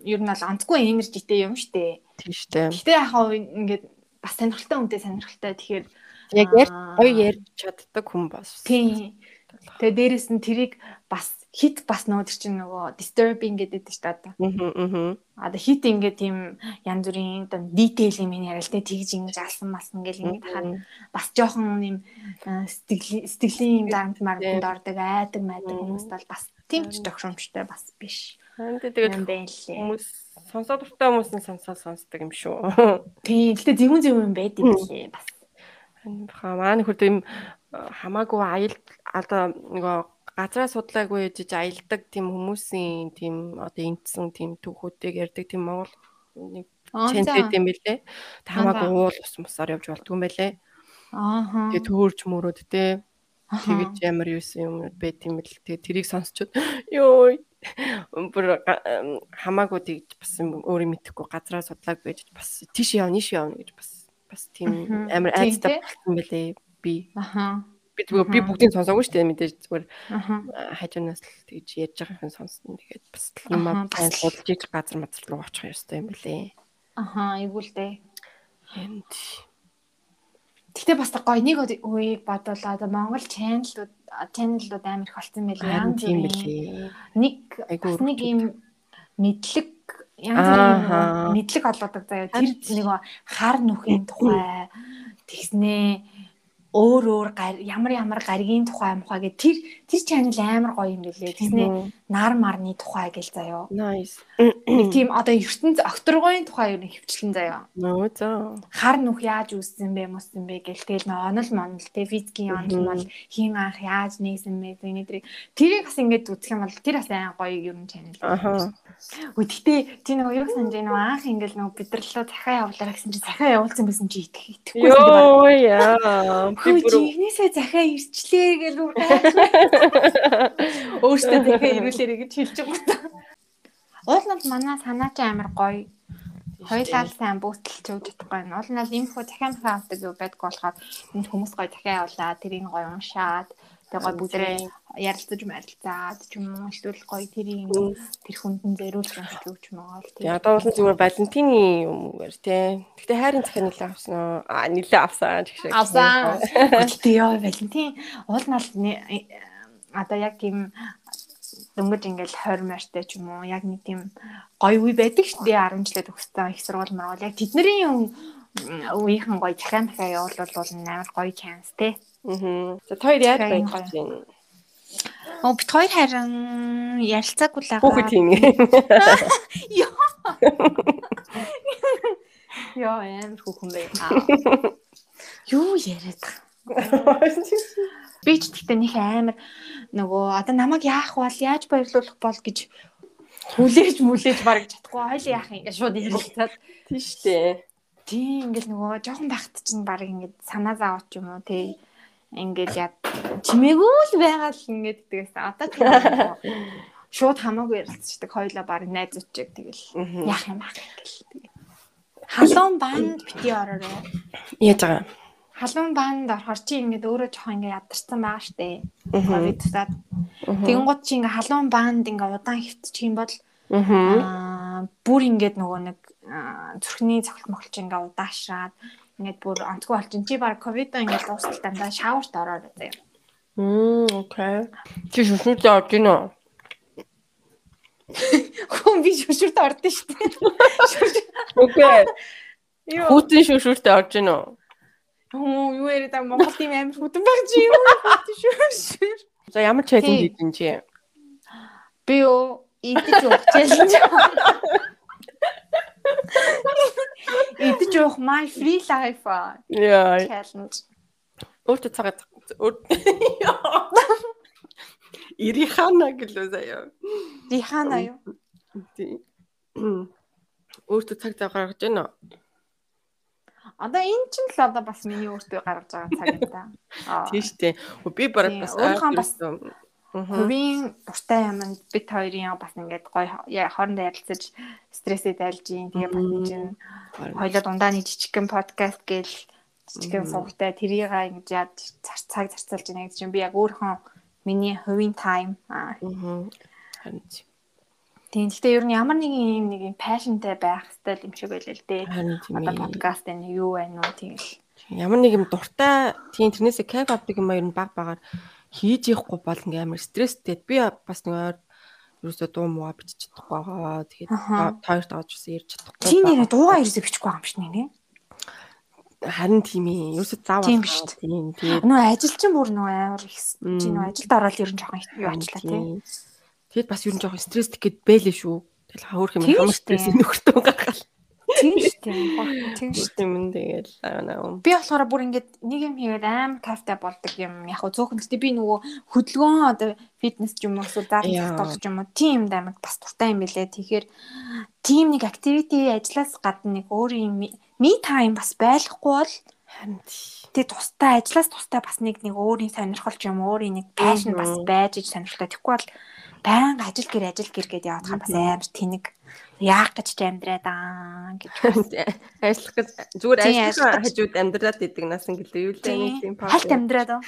[SPEAKER 4] ер нь бол онцгүй энержитэй юм штэ.
[SPEAKER 2] Тийм штэ.
[SPEAKER 4] Гэтэ яг хаа ингээд бас сонирхолтой үнтэй сонирхолтой. Тэгэхээр
[SPEAKER 2] Яг ярь гоё ярьж чаддаг хүн бас.
[SPEAKER 4] Тийм. Тэгээ дээрэс нь тэрийг бас хит бас нөгөө тэр чинь нөгөө disturbing гэдэг дээ шүү дээ одоо.
[SPEAKER 2] Мгм мгм.
[SPEAKER 4] А да хит ингээд тийм янз бүрийн одоо detail юм яриа л тэ тэгж ингэж алсан малсан гэл ингээд хахад бас жоохон юм аа, сэтгэлийн сэтгэлийн юм дарамт марганд ордог айдаг майдаг хүмүүст бол бас тийм ч тохиромжтой бас биш.
[SPEAKER 2] Харин тэгээд хүмүүс сонсоод дуртай хүмүүс нь сонсоод сонсдог юм шүү.
[SPEAKER 4] Тийм гэхдээ зөвүүн зөвүүн юм байд юм лээ бас.
[SPEAKER 2] Хаа маань хурд юм э, хамаагүй аялд одоо нөгөө газраа судлаагүй жиж аялдаг тийм хүмүүсийн тийм одоо энтсэн тийм түүхүүдийг ярьдаг тийм монгол нэг
[SPEAKER 4] Аа,
[SPEAKER 2] чэнтэд
[SPEAKER 4] за.
[SPEAKER 2] юм бэлээ. Тэг хамаагүй уул ус мусаар явж болдгүй юм байлээ.
[SPEAKER 4] Ааха.
[SPEAKER 2] Тэгээ төөрч мөрөөд те тэгэж ямар юусэн юм байт юм бэл. Тэгээ тэрийг сонсчод ёо бүр хамаагүй тэгж бас өөрөө мэдхгүй газраа судлааг байж бас тийш явна ийш явна гэж бас бас тийм амар
[SPEAKER 4] Тийм,
[SPEAKER 2] айцтай болсон байлээ би
[SPEAKER 4] Аха.
[SPEAKER 2] Би зүгээр би бүгдийг сонсоогүй шүү дээ мэдээж зүгээр хажуунаас л тэгж ярьж байгаа хүн сонсон тэгээд бас юм аа судалж иж газар мазар руу очих ёстой юм байлээ.
[SPEAKER 4] Аха, айгуулдээ.
[SPEAKER 2] Энд
[SPEAKER 4] Гэтэ бас гоё нэг үеийг бодвол одоо Монгол чаналууд чаналууд амар их болсон байлээ. Янз
[SPEAKER 2] тийм
[SPEAKER 4] бүрийн
[SPEAKER 2] билээ.
[SPEAKER 4] нэг бас нэг юм мэдлэг янз бүрийн мэдлэг олгодог заяа. Тэр нэг хар нүхийн тухай тэгснээ өөр өөр ямар ямар гаригийн тухай мухай гэ тэр тэр чанал амар гоё юм билээ. Тэгснээ нар марны тухай гэл заяа.
[SPEAKER 2] Nice.
[SPEAKER 4] Нэг тийм одоо ертөнц окторгойн тухай юу хөвчлэн заяа.
[SPEAKER 2] Нөө зөө.
[SPEAKER 4] хар нүх яаж үүссэн бэ мөссөн бэ гэл тэгэл нөө онол монол те физикийн онол мол хийн анх яаж нээсэн бэ зэний тэрийг бас ингэж үзэх юм бол тэр бас айн гоё юм чанал.
[SPEAKER 2] Аха.
[SPEAKER 4] Гэхдээ тий нөгөө юу санаж нөгөө анх ингээл нөгөө бидэрлээ захаа явуулаа гэсэн чи захаа явуулсан байсан чи итгэх итгэхгүй
[SPEAKER 2] Йоо яа.
[SPEAKER 4] Хөө
[SPEAKER 2] бүр
[SPEAKER 4] чи ихнээсээ захаа ирчлээ гэл үр өөртөө захаа ирүүлээрэ гэж хэлж байгаа юм. Уул нь манай санаа чи амар гоё Хоёлаа л сайн бүүтэлч өгч чадахгүй байна. Уул нь бол иймэрхүү дахиад дахиад авдаг юу байдг болохоор энд хүмүүс гоё дахиад явуулаа, тэрийг гоё уншаад, тэгээ гоё бүгдээ ярилцаж марилцаад ч юм уу эсвэл гоё тэрийг тэр хүндэн зөриүүлж уншиж өгч магаал
[SPEAKER 2] Тэгээ одоо бол зүгээр Валентины юмэр тий. Гэтэ хайрын захиа нэлээ авсан уу? Аа нэлээ авсан ч гэх шиг.
[SPEAKER 4] Авсан. Гэтэ яа Валентин уул бол нэ- одоо яг юм дөнгөж ингээл 20 морьтой ч юм уу яг нэг тийм гоё үе байдаг шүү дээ 10 жилээ төгссөн их сургууль маргал яг тэдний юм үеийнхэн гоё дахиад дахиад явуулвал амар гоё chance те.
[SPEAKER 2] Аа. За хоёр яаж байж
[SPEAKER 4] гоё.
[SPEAKER 2] чинь.
[SPEAKER 4] Оо бит хоёр харин ярилцаагүй л
[SPEAKER 2] Хүүхэд тийм.
[SPEAKER 4] Яа амар хүүхэн бай. Юу яриад байгаа. Би ч гэхдээ нэг амар нөгөө одоо намайг яах бол яаж баярлуулах бол гэж хүлээж мүлээж бараг чадахгүй хойлоо яах юм шууд ярилцаад
[SPEAKER 2] Тийм штэ.
[SPEAKER 4] тийм ингээд нөгөө жоохон байхад чинь бараг ингээд санаа заавч юм уу тий ингээд яа чимээгүй л байгаа л ингээд тэгээс одоо ч шууд хамаагүй ярилцдаг хойлоо бараг найзуучиг тэгэл.
[SPEAKER 2] Мгм.
[SPEAKER 4] яах юм ах гэл тэгээ халуун банд бити ороорой
[SPEAKER 2] Яаж байгаа?
[SPEAKER 4] халуун банд орохоор чи ингээд өөрөө жоохон ингээд ядарсан байгаа штэ. Ковид тусаад тэгэнгუთ чи ингээд халуун банд ингээд удаан хөвтчих юм бол аа бүр ингээд нөгөө нэг аа, зүрхний цохол мохолч ингээ удаашраад ингээд бүр онцгой болчин чи баг ковид ингээд дуустал дандаа шаурт ороод заяа.
[SPEAKER 2] Мм, окей. Чи шүшүүтэй орж гинэ үү?
[SPEAKER 4] Хүн би шүшүрт ордон шүү дээ.
[SPEAKER 2] Окей. Хүүтэн шүшүүтэй орж гинэ үү?
[SPEAKER 4] Хөө юу яриад байгаа Монгол тийм амар хүтэн баг чи юу шүшүр.
[SPEAKER 2] За ямар чаленж
[SPEAKER 4] Тийм.
[SPEAKER 2] хийдэн чи?
[SPEAKER 4] Би юу идэж challenge. Идэж уух my free life
[SPEAKER 2] Яа.
[SPEAKER 4] challenge.
[SPEAKER 2] Өөртөө цагаад Ирихана гэлээ заяа.
[SPEAKER 4] Рихана юу?
[SPEAKER 2] Тийм. Өөртөө цаг зав гаргаж байна уу?
[SPEAKER 4] Одоо энэ ч л одоо бас миний өөртөө гаргаж байгаа цаг юм да.
[SPEAKER 2] Тийм штэ. Би бараг бас
[SPEAKER 4] өөрийнхөө бас-. Хувийн дуртай юмд бид хоёрын бас ингээд яа, хоорондоо ярилцаж стрессээ дайлж юм. Тэгээ бас энэ чинь хоёлоо дундаа нэг жижигхэн подкаст гээл жижигхэн сувгтай тэрийг ингэж яад цар цаг зарцуулж байна гэж юм. Би яг өөрийнхөө миний хувийн тайм аа.
[SPEAKER 2] Харин тийм.
[SPEAKER 4] тийм. Гэхдээ ер нь ямар нэгэн юм нэг юм passionтэй байх хэрэгтэй юм шиг байлаа л дээ. Одоо подкаст энэ юу байна уу тийм л.
[SPEAKER 2] Ямар нэг юм дуртай тийм тэрнээсээ кайф авдаг юм аа ер нь баг багаар хийж явахгүй бол ингээм амар стресстэй. Би бас нэг ойр ерөөсөө дуу мууа бичиж чадахгүй байгаа. Тэгээд тойрт авч үсэн ярьж чадахгүй.
[SPEAKER 4] Нэрээ
[SPEAKER 2] байгаа.
[SPEAKER 4] дуугаа ерөөсөө бичихгүй юм шиг нэ.
[SPEAKER 2] Харин тийм ээ. Ерөөсөө заавал
[SPEAKER 4] Тийм биш?
[SPEAKER 2] Тийм тийм.
[SPEAKER 4] Нөө ажилчин бүр нөө амар их чи нөө ажилд ороод ер нь жоохон юу ачлаа тийм.
[SPEAKER 2] Тэгэд бас ер нь жоохон стресстэй гэд бэлээ шүү. Тэгэл хавар юм хамар стресс нөхөртөө гаргал.
[SPEAKER 4] Тийм шүү дээ. Тийм шүү дээ.
[SPEAKER 2] Юм тэгэл аа.
[SPEAKER 4] Би болохоор бүр ингээд нэг юм хийгээд амар кайфтай болдог юм. Яг хөө зөөхөн гэхдээ би нөгөө хөдөлгөөн одоо фитнес ч юм уу эсвэл
[SPEAKER 2] Яа.
[SPEAKER 4] татвар ч юм уу тийм юмд амар бас дуртай юм билээ. Тэгэхээр тийм нэг activity ажлаас гадна нэг өөрийн me time бас байхгүй бол
[SPEAKER 2] Харин
[SPEAKER 4] тэг тустай ажлаас тустай бас нэг нэг өөрийн сонирхол ч юм өөрийн нэг passion бас байж иж сонирхолтой. Тэгэхгүй бол баян ажил гэр ажил гэр гэдээ яваад хаа бас амар тэнэг яах гэж амьдраад аа гэж
[SPEAKER 2] Ажиллах гэж зүгээр
[SPEAKER 4] Тийм,
[SPEAKER 2] ажиллах хажууд амьдраад идэг насан гэлээ юу л нэг тийм пауз.
[SPEAKER 4] Хальт амьдраад оо.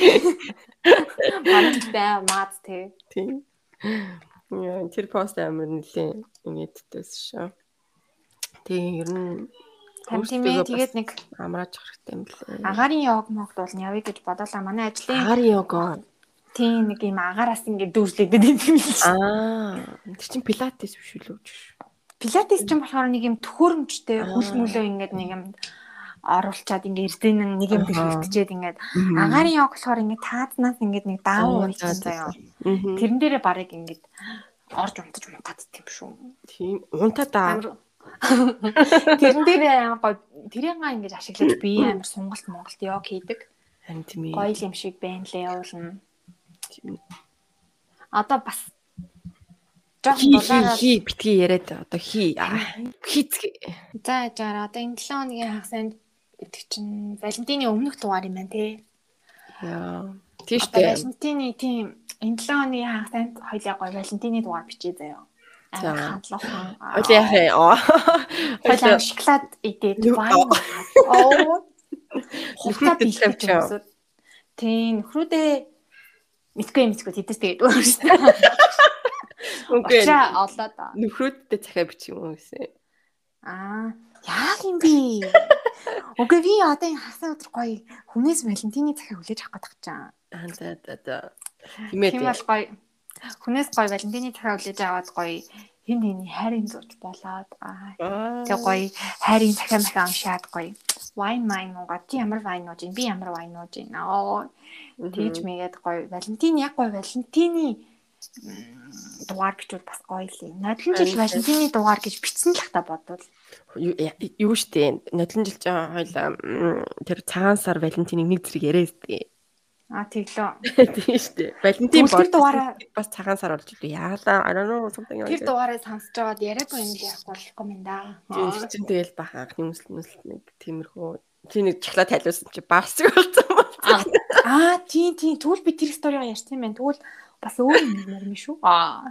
[SPEAKER 4] Мандтай маад тий.
[SPEAKER 2] Тийм. Яа, тэр пост амар нэлээ ингэдтэйс шүү. Тийм ер нь
[SPEAKER 4] Тань тийм ээ тэгээд нэг
[SPEAKER 2] амрааж хэрэгтэй юм лээ.
[SPEAKER 4] агарын йог могд бол явъя гэж бодоолаа. Манай ажлын
[SPEAKER 2] Агаар йога.
[SPEAKER 4] Тийм нэг юм агаараас ингээд дүүрлэгдээд юм юм шиг.
[SPEAKER 2] Аа, тэр чин пилатес биш үү лөө?
[SPEAKER 4] Пилатес ч юм болохоор нэг юм төхөөрөмжтэй
[SPEAKER 2] Аа.
[SPEAKER 4] хөл мөлөө ингээд нэг юм оруулчаад ингээд эрдэнэ нэг юм бэлтгэжээд ингээд агарын йог болохоор ингээд таазнаас ингээд нэг
[SPEAKER 2] Аа,
[SPEAKER 4] болчихсон
[SPEAKER 2] за,
[SPEAKER 4] заяа. Тэрэн дээрээ барыг ингээд орж унтаж унтаад тийм шүү.
[SPEAKER 2] Тийм. Унтаа да.
[SPEAKER 4] Амар Тэрэн дээрээ амар гоё тэрийг ингээд ашиглаж би амар сонголт Монголд йог хийдэг.
[SPEAKER 2] Харин тийм ээ.
[SPEAKER 4] Гоё юм шиг байна лээ явуулна. Одоо бас жоохон дулаараа
[SPEAKER 2] хи битгий яриад одоо хи. Аа, Хийцгээ.
[SPEAKER 4] за яжаар одоо энэ 7 хоногийн хагасанд гэдэг чинь Валентины өмнөх дугаар юм байна те.
[SPEAKER 2] Яа.
[SPEAKER 4] Одоо
[SPEAKER 2] штэ.
[SPEAKER 4] Валентины тийм энэ 7 хоногийн хагасанд хоёлаа гоё Валентины дугаар бичээ заяа.
[SPEAKER 2] Вэ? Аа.
[SPEAKER 4] Хоёлаа шоколад идээд вайн. Оо. Бэлтгэж
[SPEAKER 2] тавьчаа.
[SPEAKER 4] юмсууд. Тийм нөхрүүдээ мэдгүй юм мэдгүй тэдэс тэгээд өөр шүү дээ.
[SPEAKER 2] Үгүй.
[SPEAKER 4] Очаа олоо да.
[SPEAKER 2] Нөхрөөддөө цахиа бичих юм уу гэсэн.
[SPEAKER 4] Аа, яах юм бэ? Үгүй би одоо энэ хасан өдөр гоё хүнээс Валентины захиа хүлээж авах гэдэг чам.
[SPEAKER 2] Аа за за за. Тимээ.
[SPEAKER 4] Тийм бол гоё хүнээс гоё Валентины захиа хүлээж аваад гоё хин хин хайрын зурж болоод аа
[SPEAKER 2] Аа.
[SPEAKER 4] тэг гоё хайрын захиа махаа уншаад гоё wine mine муугаа чи ямар wine ууж ин би ямар wine ууж ин аа тэгж мэгээд гоё Валентин яг гоё Валентины дугаар бичвэл бас гоё л юм. Нодлон жил Валентины дугаар гэж бичсэн л та бодвол.
[SPEAKER 2] Юу штэ? Нодлон жил чинь хоёлаа тэр цагаан сар Валентиныг нэг зэрэг яриа сте.
[SPEAKER 4] А теглөө.
[SPEAKER 2] Тийм штэ. Валентин
[SPEAKER 4] Тэгвэл тэр
[SPEAKER 2] бол
[SPEAKER 4] дугаараа-
[SPEAKER 2] бас цагаан сар болж идэв. Яалаа I don't know something like
[SPEAKER 4] Тэр
[SPEAKER 2] that.
[SPEAKER 4] дугаарыг сонсож байгаад яриаггүй юм яахгүй болохгүй юм да.
[SPEAKER 2] Тэр чинь тэгэл бах анхны үсэл мүсэл нэг тиймэрхүү чи нэг чахла тайлуулсан чи багсаг болсон байна.
[SPEAKER 4] Аа тийм тийм тэгвэл би тэр сторигаа ярьсан юм байна. Тэгвэл бас өөр юм ярина шүү. Аа.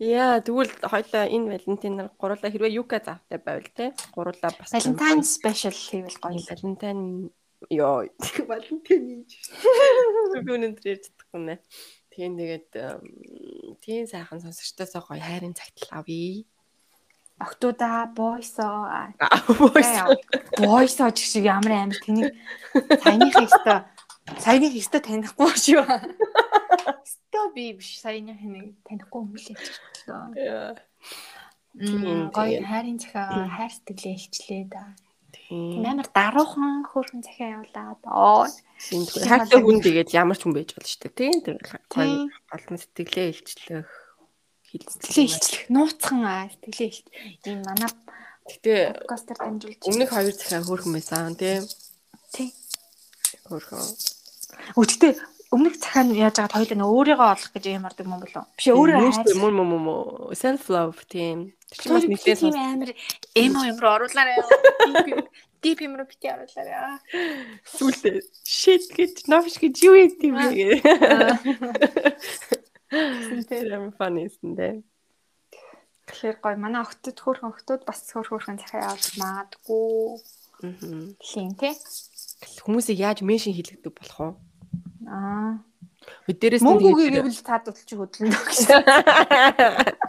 [SPEAKER 2] Яа тэгвэл хоёлаа энэ Валентинаар гурлаа хэрвээ юка завтай байвал те. Гурлаа бас
[SPEAKER 4] Valentine special хийвэл гоё.
[SPEAKER 2] Валентин ёо Валентин ийж. Өнөөдөр ярьж чадахгүй нэ. Тийм тэгээд тийм сайхан сонсогчдоосоо гоё хайрын цагт л авъя.
[SPEAKER 4] Октода бойсоо.
[SPEAKER 2] Бойс.
[SPEAKER 4] Бойсоо ч шиг ямар амар тэнийг саяных өстө саяных өстө танихгүй шүү. Өстө би биш саяных нэг танихгүй юм л ячихлаа.
[SPEAKER 2] Яа.
[SPEAKER 4] Мм
[SPEAKER 2] Тийм,
[SPEAKER 4] гоё хайрын захиа хайр сэтгэлээ илчлээ да.
[SPEAKER 2] Тийм.
[SPEAKER 4] Амар даруухан хөөрхөн захиа явуулаад. Оо.
[SPEAKER 2] Тийм
[SPEAKER 4] Тийм
[SPEAKER 2] тэгэхээр хайртай хүн тэгээд ямар ч хүн байж болно шүү дээ. Тийм
[SPEAKER 4] Тийм.
[SPEAKER 2] тийм. Голон сэтгэлээ илчлэх
[SPEAKER 4] Сэтгэлээ илчлэх нууцхан аа сэтгэлээ илч. Ийм манай
[SPEAKER 2] Гэтэ
[SPEAKER 4] подкастер дамжуулж.
[SPEAKER 2] өмнөх хоёр захиа хөөрхөн байсан тийм.
[SPEAKER 4] тий.
[SPEAKER 2] Хөөрхөн.
[SPEAKER 4] Өчтөө өмнөх захаа нь яаж байгаад хоёулаа нөө өөрийгөө олох гэж юм ордог юм болов. Биш өөрөө хайр.
[SPEAKER 2] мөн мөн мөн self love тийм. Тэр нэгэн
[SPEAKER 4] тийм амар эмо юм руу оруулаарай. Дип юм руу бити оруулаарай.
[SPEAKER 2] сүлдээ shit гэж новш гэж юу юм бэ гэ. Тэр юм фанисэн дээ.
[SPEAKER 4] Тэгэхээр гоё манай охтод хөөрхөн охтод бас хөөр хөөрхөн захиа явуулж маадгүй.
[SPEAKER 2] Мгм.
[SPEAKER 4] Хийн тий.
[SPEAKER 2] Хүмүүсийг яаж меншин хийлгдэг болох вэ?
[SPEAKER 4] Аа.
[SPEAKER 2] Дээрээс нь
[SPEAKER 4] Мөнгөгүй
[SPEAKER 2] тэгээд-
[SPEAKER 4] гэвэл та дуталж хөдлөнө гэж.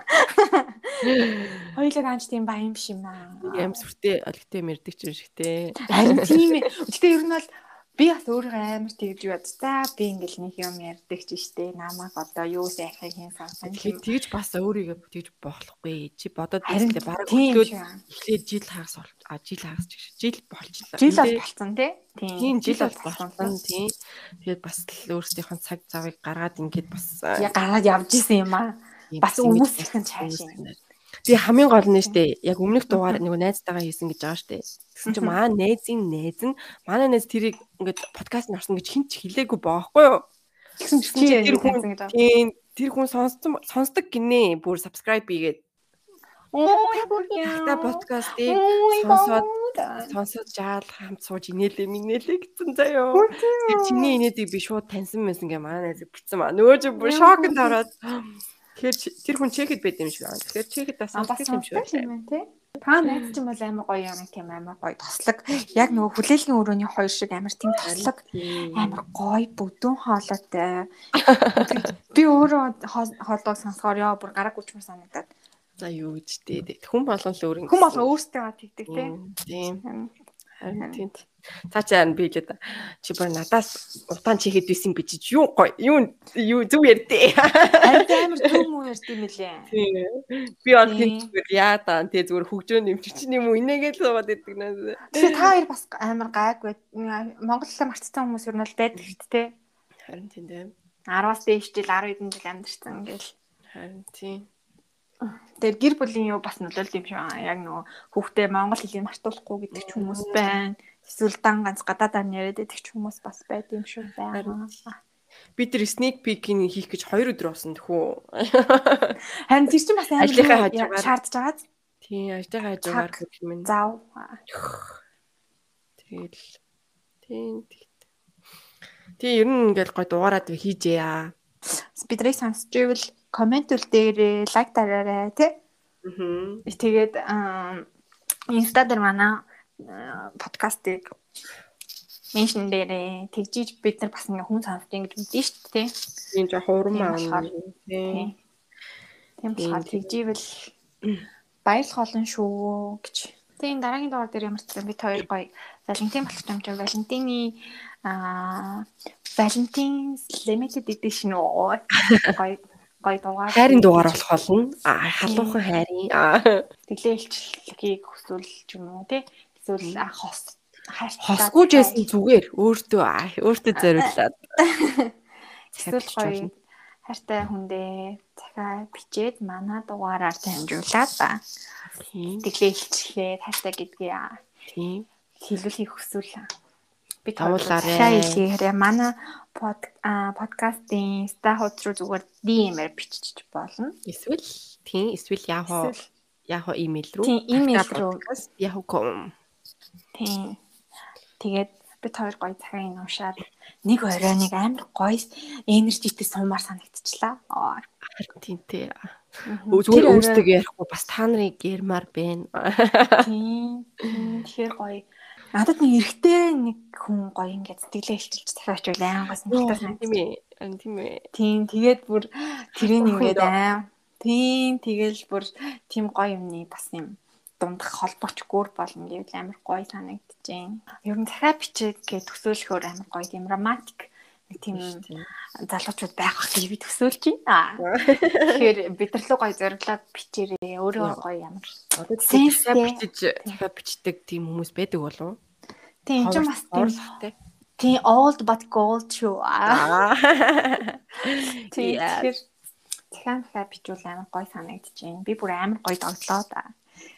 [SPEAKER 4] Хоёулаа ганц тийм баян биш юм аа.
[SPEAKER 2] Аим сүртэй олигтэй мэрдэг ч юм шигтэй.
[SPEAKER 4] Харин тийм ээ. Гэхдээ ер нь бол би бас өөрөө амар тэгж яд. За би ингээл нэг юм ярьдаг ч штэ. Намайг одоо юу сайхыг хийн.
[SPEAKER 2] Тэгэхээр тэгж бас өөрийгөө тэгж болохгүй. Чи бодоод байслаа баг өглөө эхлээд жил хагас а жил хагас ч гэж жил болчихлоо.
[SPEAKER 4] Жил бол болсон тий.
[SPEAKER 2] Тийм жил бол
[SPEAKER 4] болсон
[SPEAKER 2] тийм. Тэгээд бас л өөрсдийнхөө цаг завыг гаргаад ингээд бас
[SPEAKER 4] гараад явж исэн юм аа. бас нь
[SPEAKER 2] бас
[SPEAKER 4] цааш юм.
[SPEAKER 2] Тэгээ хамгийн гол нь штэ яг өмнөх дугаар нэг найзтайгаа хийсэн гэж байгаа штэ. Тэгсэн чинь маа найзын найз нь манай найз тэрийг ингээд подкаст нь орсон гэж хинч хэлээгүй баахгүй юу?
[SPEAKER 4] Тэгсэн
[SPEAKER 2] чинь тэр хүн тэр хүн сонссон сонсдог гинэ бүр subscribe хийгээд та подкастыг сонсоод сонсоод жаал хамт сууж инээлээ минээлээ гэсэн заяо. Тэр чиний инээдийг би шууд таньсан байсан гэ манай найз битсэн маа. Нөгөө чи бүр шокнд ороод Тэгэхээр тэр хүн чехэд байд юм шиг байна. Тэгэхээр чехэд бас
[SPEAKER 4] А бас
[SPEAKER 2] сонсдог юм шиг байна.
[SPEAKER 4] юм тий. Та найз чинь бол амар гоё юм тийм амар гоё тослог. Яг нөгөө хүлээлгийн өрөөний хоёр шиг амар тийм тослог амар гоё бүдүүн хоолойтой. Би өөрөө хоо- хоолойг сонсохоор яа бүр гараг гүчмөр санагдаад.
[SPEAKER 2] За юу гэж дээ. Хүн болгон л өөр юм.
[SPEAKER 4] Хүн болго өөртөө тэгдэг тий.
[SPEAKER 2] Тийм.
[SPEAKER 4] Харин
[SPEAKER 2] тийм. Цаа чи харин би л да. Чи бүр надаас утаан чихэд байсан би чи юу гоё. Юу юу зүг ярьдээ.
[SPEAKER 4] Харин амар төм үү ярьд юм лээ.
[SPEAKER 2] Тийм. Би бол зүгээр яа та тий зүгээр чи чинь юм уу инээгээл суугаад идэг наа.
[SPEAKER 4] Тэгэхээр та хоёр бас амар гайгүй. Монголлоо марцсан хүмүүс ер нь бол байдаг шүү дээ.
[SPEAKER 2] Харин тийм дээ.
[SPEAKER 4] 10-аас дээш жил 10 хэдэн жил амьдэрсэн ингээл.
[SPEAKER 2] Харин тийм.
[SPEAKER 4] Тэр гэр бүлийн юу бас нөлөөлд юм шиг аа. Яг нөгөө хүүхдээ монгол хэлийг мартуулахгүй гэдэг ч хүмүүс байна. Эсвэл дан ганц гадаадаар нь яриад байдаг ч хүмүүс бас байд юм шиг байна.
[SPEAKER 2] Би тэр sneak peek-ийг хийх гэж 2 өдөр болсон тэхүү.
[SPEAKER 4] Харин тэр чинь бас
[SPEAKER 2] Ажлынхаа хажуугаар.
[SPEAKER 4] шаардж байгаа.
[SPEAKER 2] Тийм, ажлынхаа хажуугаар хөх юм.
[SPEAKER 4] Зав.
[SPEAKER 2] Тэгэл. Тийм. Тийм ер нь ингээл гой дугаараад хийжээ яа.
[SPEAKER 4] Спидрийг сонсч ивэл комент үл дээрээ лайк дараарай тий.
[SPEAKER 2] Аа.
[SPEAKER 4] Тэгээд инста дээр манай аа, подкастыг меншн дээрээ тэгжиж бид нар бас ингээ хүн сонсдгийг гэж мэдэн шүү дээ.
[SPEAKER 2] Тийм жоо хурам аа. Тийм.
[SPEAKER 4] Тийм болохоор тэгживэл баярлах олон шүү гэж. Тийм дараагийн дугаар дээр ямар ч юм бид хоёр гоё Валентин болох юм чинь Валентины аа Валентин limited edition уу гоё гоё дугаар.
[SPEAKER 2] Хайрын дугаар болох болно. Аа халуухан хайрын.
[SPEAKER 4] Тэглээ илчлэгийг хүсвэл ч юм уу тий. Эсвэл хос
[SPEAKER 2] Хосгүй жсэн зүгээр өөртөө өөртөө зориулаад.
[SPEAKER 4] Эсвэл гоё хайртай хүндээ захаа бичээд манай дугаараар дамжуулаад сэтгэлээ илчлээд хайртай гэдгийг
[SPEAKER 2] Тийм.
[SPEAKER 4] хэлүүлэхийг хүсвэл би
[SPEAKER 2] Тавуулаарай.
[SPEAKER 4] хэлэхээр манай подкастын стахууд руу зүгээр DM-ээр бичиж болно.
[SPEAKER 2] Эсвэл тийм эсвэл
[SPEAKER 4] Эсвэл
[SPEAKER 2] яахоо имэйл рүү.
[SPEAKER 4] Тийм, имэйл рүү.
[SPEAKER 2] Yahoo.com.
[SPEAKER 4] тийм. Тэгээд бид хоёр гоё цагаан уншаад нэг орой нэг амар гоё энержитэй сумаар санагдчихлаа. Аа.
[SPEAKER 2] Харин тийм тий. Зүгээр өөртөө ярихгүй бас та нарыг гэрмаар байна.
[SPEAKER 4] Тийм, Тэгэхээр гоё. Надад нэг эрэгтэй нэг хүн гоё ингээд сэтгэлээ илчилж захиач байл ангаас нэгтэй санагдав.
[SPEAKER 2] Тийм ээ. Тийм ээ.
[SPEAKER 4] Тийм. Тэгээд бүр тэрийг ингээд аа. Тийм. Тэгэл бүр тийм гоё юмны бас юм дундах холбооч гүр болно гэвэл амар гоё санагдчихээн. Ер нь захиа бичээд гээд төсөөлөхөөр амар гоё тийм романтик нэг тийм залуучууд байх гэж би төсөөлж байна. Тэгэхээр бид нар луу гоё зориглоод бичээрээ өөрөө гоё ямар.
[SPEAKER 2] Тийм бичиж бичдэг тийм хүмүүс байдаг болов?
[SPEAKER 4] Тийм ч бас
[SPEAKER 2] Орлоготой.
[SPEAKER 4] тийм old but gold шүү. Тийм тэгэхээр захиа бичүүл амар гоё санагдчихээн. Би бүр амар гоё догтлоо да.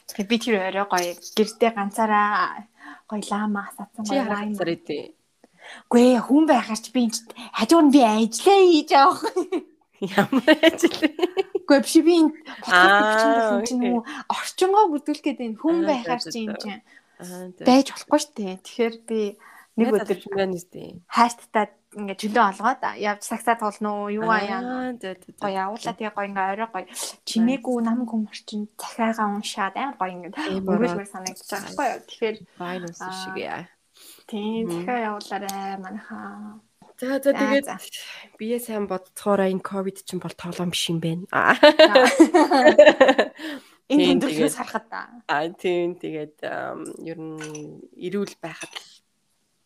[SPEAKER 4] Тэгэхээр би тэр орой гоё гэрдээ ганцаараа гоё лама асаацсан
[SPEAKER 2] Чи
[SPEAKER 4] гоё
[SPEAKER 2] харах
[SPEAKER 4] вайн.
[SPEAKER 2] зэрэг тий.
[SPEAKER 4] Гүй ээ, хүн байхаар ч би энэ чинь хажуур нь би ажиллаа хийж авах.
[SPEAKER 2] Ямар ажил вэ?
[SPEAKER 4] Гүй биш би энэ podcast чинь нөгөө орчингоо бүрдүүлэх гээд энэ хүн
[SPEAKER 2] Аа,
[SPEAKER 4] байхаар чи юм чинь байж болохгүй шүү дээ. Тэгэхээр би нэг өдөр
[SPEAKER 2] байна үстэй.
[SPEAKER 4] хайрттай ингээ чөлөө олгоод явж сагсаа туулна уу юу аяа гоё явуулаа тэгээ гоё ингээ орой гоё чимээгүй нам хүм орчин захиагаа уншаад амар гоё ингээ өнгөрөөр санагдаж байгаа байхгүй юу тэгэхээр
[SPEAKER 2] Вайнус
[SPEAKER 4] Аа.
[SPEAKER 2] шиг яа.
[SPEAKER 4] Тийм захиа явуулаарай манайхаа
[SPEAKER 2] За за тэгээд бие сайн бодцоороо энэ ковид чинь бол тоглоом биш юм байна.
[SPEAKER 4] Энэ
[SPEAKER 2] тэгээд-
[SPEAKER 4] харахад
[SPEAKER 2] Аа тийм тэгээд ер нь эрүүл байхад л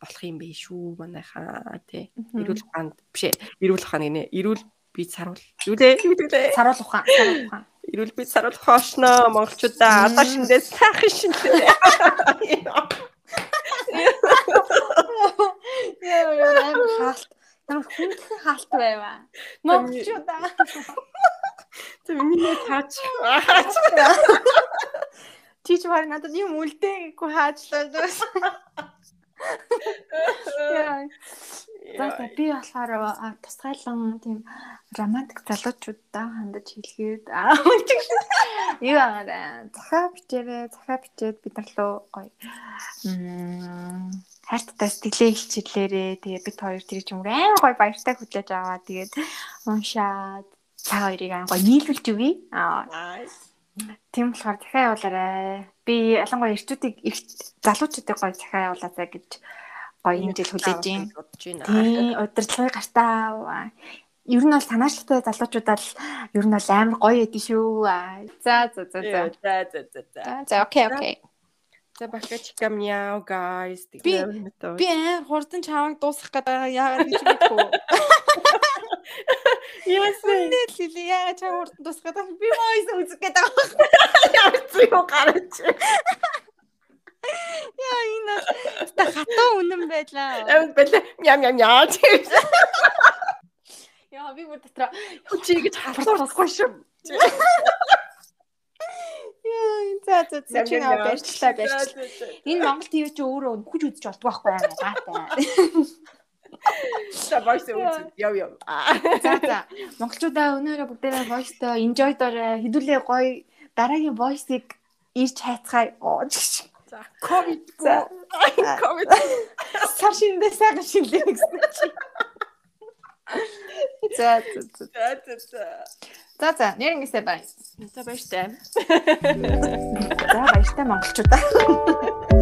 [SPEAKER 2] болох юм бэ шүү манайхаа тий. Эрүүл ухаанд биш ээ. Эрүүл ухаан гинэ. Эрүүл бие саруул. Юу лээ? Юу лээ?
[SPEAKER 4] саруул ухаан саруул ухаан
[SPEAKER 2] Эрүүл бие саруул хоошноо монголчуудаа
[SPEAKER 4] Мм.
[SPEAKER 2] шиндээ сайхан шинлээ.
[SPEAKER 4] яа яа амар хаалт. Ямар хүндхэн хаалт байваа монголчуудаа
[SPEAKER 2] Тэг миний таач.
[SPEAKER 4] чи ч баар надад юм үлдээ гэхгүй хаачлаа За за, би болохоор тусгайлан тийм романтик залуучуудаа хандаж хэлгээд аа юу аа захаа бичээрээ захаа бичээд бид нар лөө гоё. М хайртай сэтгэлээ илчилээрээ тэгээ бид хоёр тэр юм амар гоё баяртай хүлээж аваа тэгээд уншаад та хоёрыг аа гоё нийлүүлж өгье. Аа тийм болохоор захаа явуулаарай би ялангуяа эрчүүдийг эрт залуучуудыг гоё захаа явуулаасаа гэж гоё жил хүлээж юм Тийм, удирдлагын гартаа. Ер нь бол санаачлагтай залуучуудаа л ер нь бол амар гоё эдэн шүү. За за за за.
[SPEAKER 2] За за за за.
[SPEAKER 4] За, За окей окей.
[SPEAKER 2] За бахка чикам яа guys.
[SPEAKER 4] Би- Би амар хурдан чаваг дуусгах гэдэг яагаад гэж мэдгүй.
[SPEAKER 2] яасан
[SPEAKER 4] Үнэ л хэлээ яагаад чаваг хурдан дуусгах гэдэг би мойс үзэх гэдэг.
[SPEAKER 2] ямар зүг гарч.
[SPEAKER 4] Яа энэ та хатаа үнэн байлаа.
[SPEAKER 2] Энд бэлээ ням ням яа.
[SPEAKER 4] Яа би бүр дотроо
[SPEAKER 2] Чи гэж халуурахгүй шүү.
[SPEAKER 4] яа за за за чи наа баярлалаа баярлалаа. Энэ Монгол ТV чи өөрөө хүч үзэж болдгоо байхгүй амар гаатай.
[SPEAKER 2] За бойс үз. Яв яв.
[SPEAKER 4] За за. Монголчуудаа өнөөрөө бүгдээрээ voice-той enjoy доорой. Хэдүүлээ гоё дараагийн voice-ийг ирж хайцгаая. Оо чиш.
[SPEAKER 2] За ковид.
[SPEAKER 4] За.
[SPEAKER 2] Ковид.
[SPEAKER 4] Сар шиндээ сайхан шинлээ гэсэн чи. За за за.
[SPEAKER 2] За за за.
[SPEAKER 4] За за, нэрнгээсээ бай.
[SPEAKER 2] За баяртай.
[SPEAKER 4] За баяртай монголчуудаа.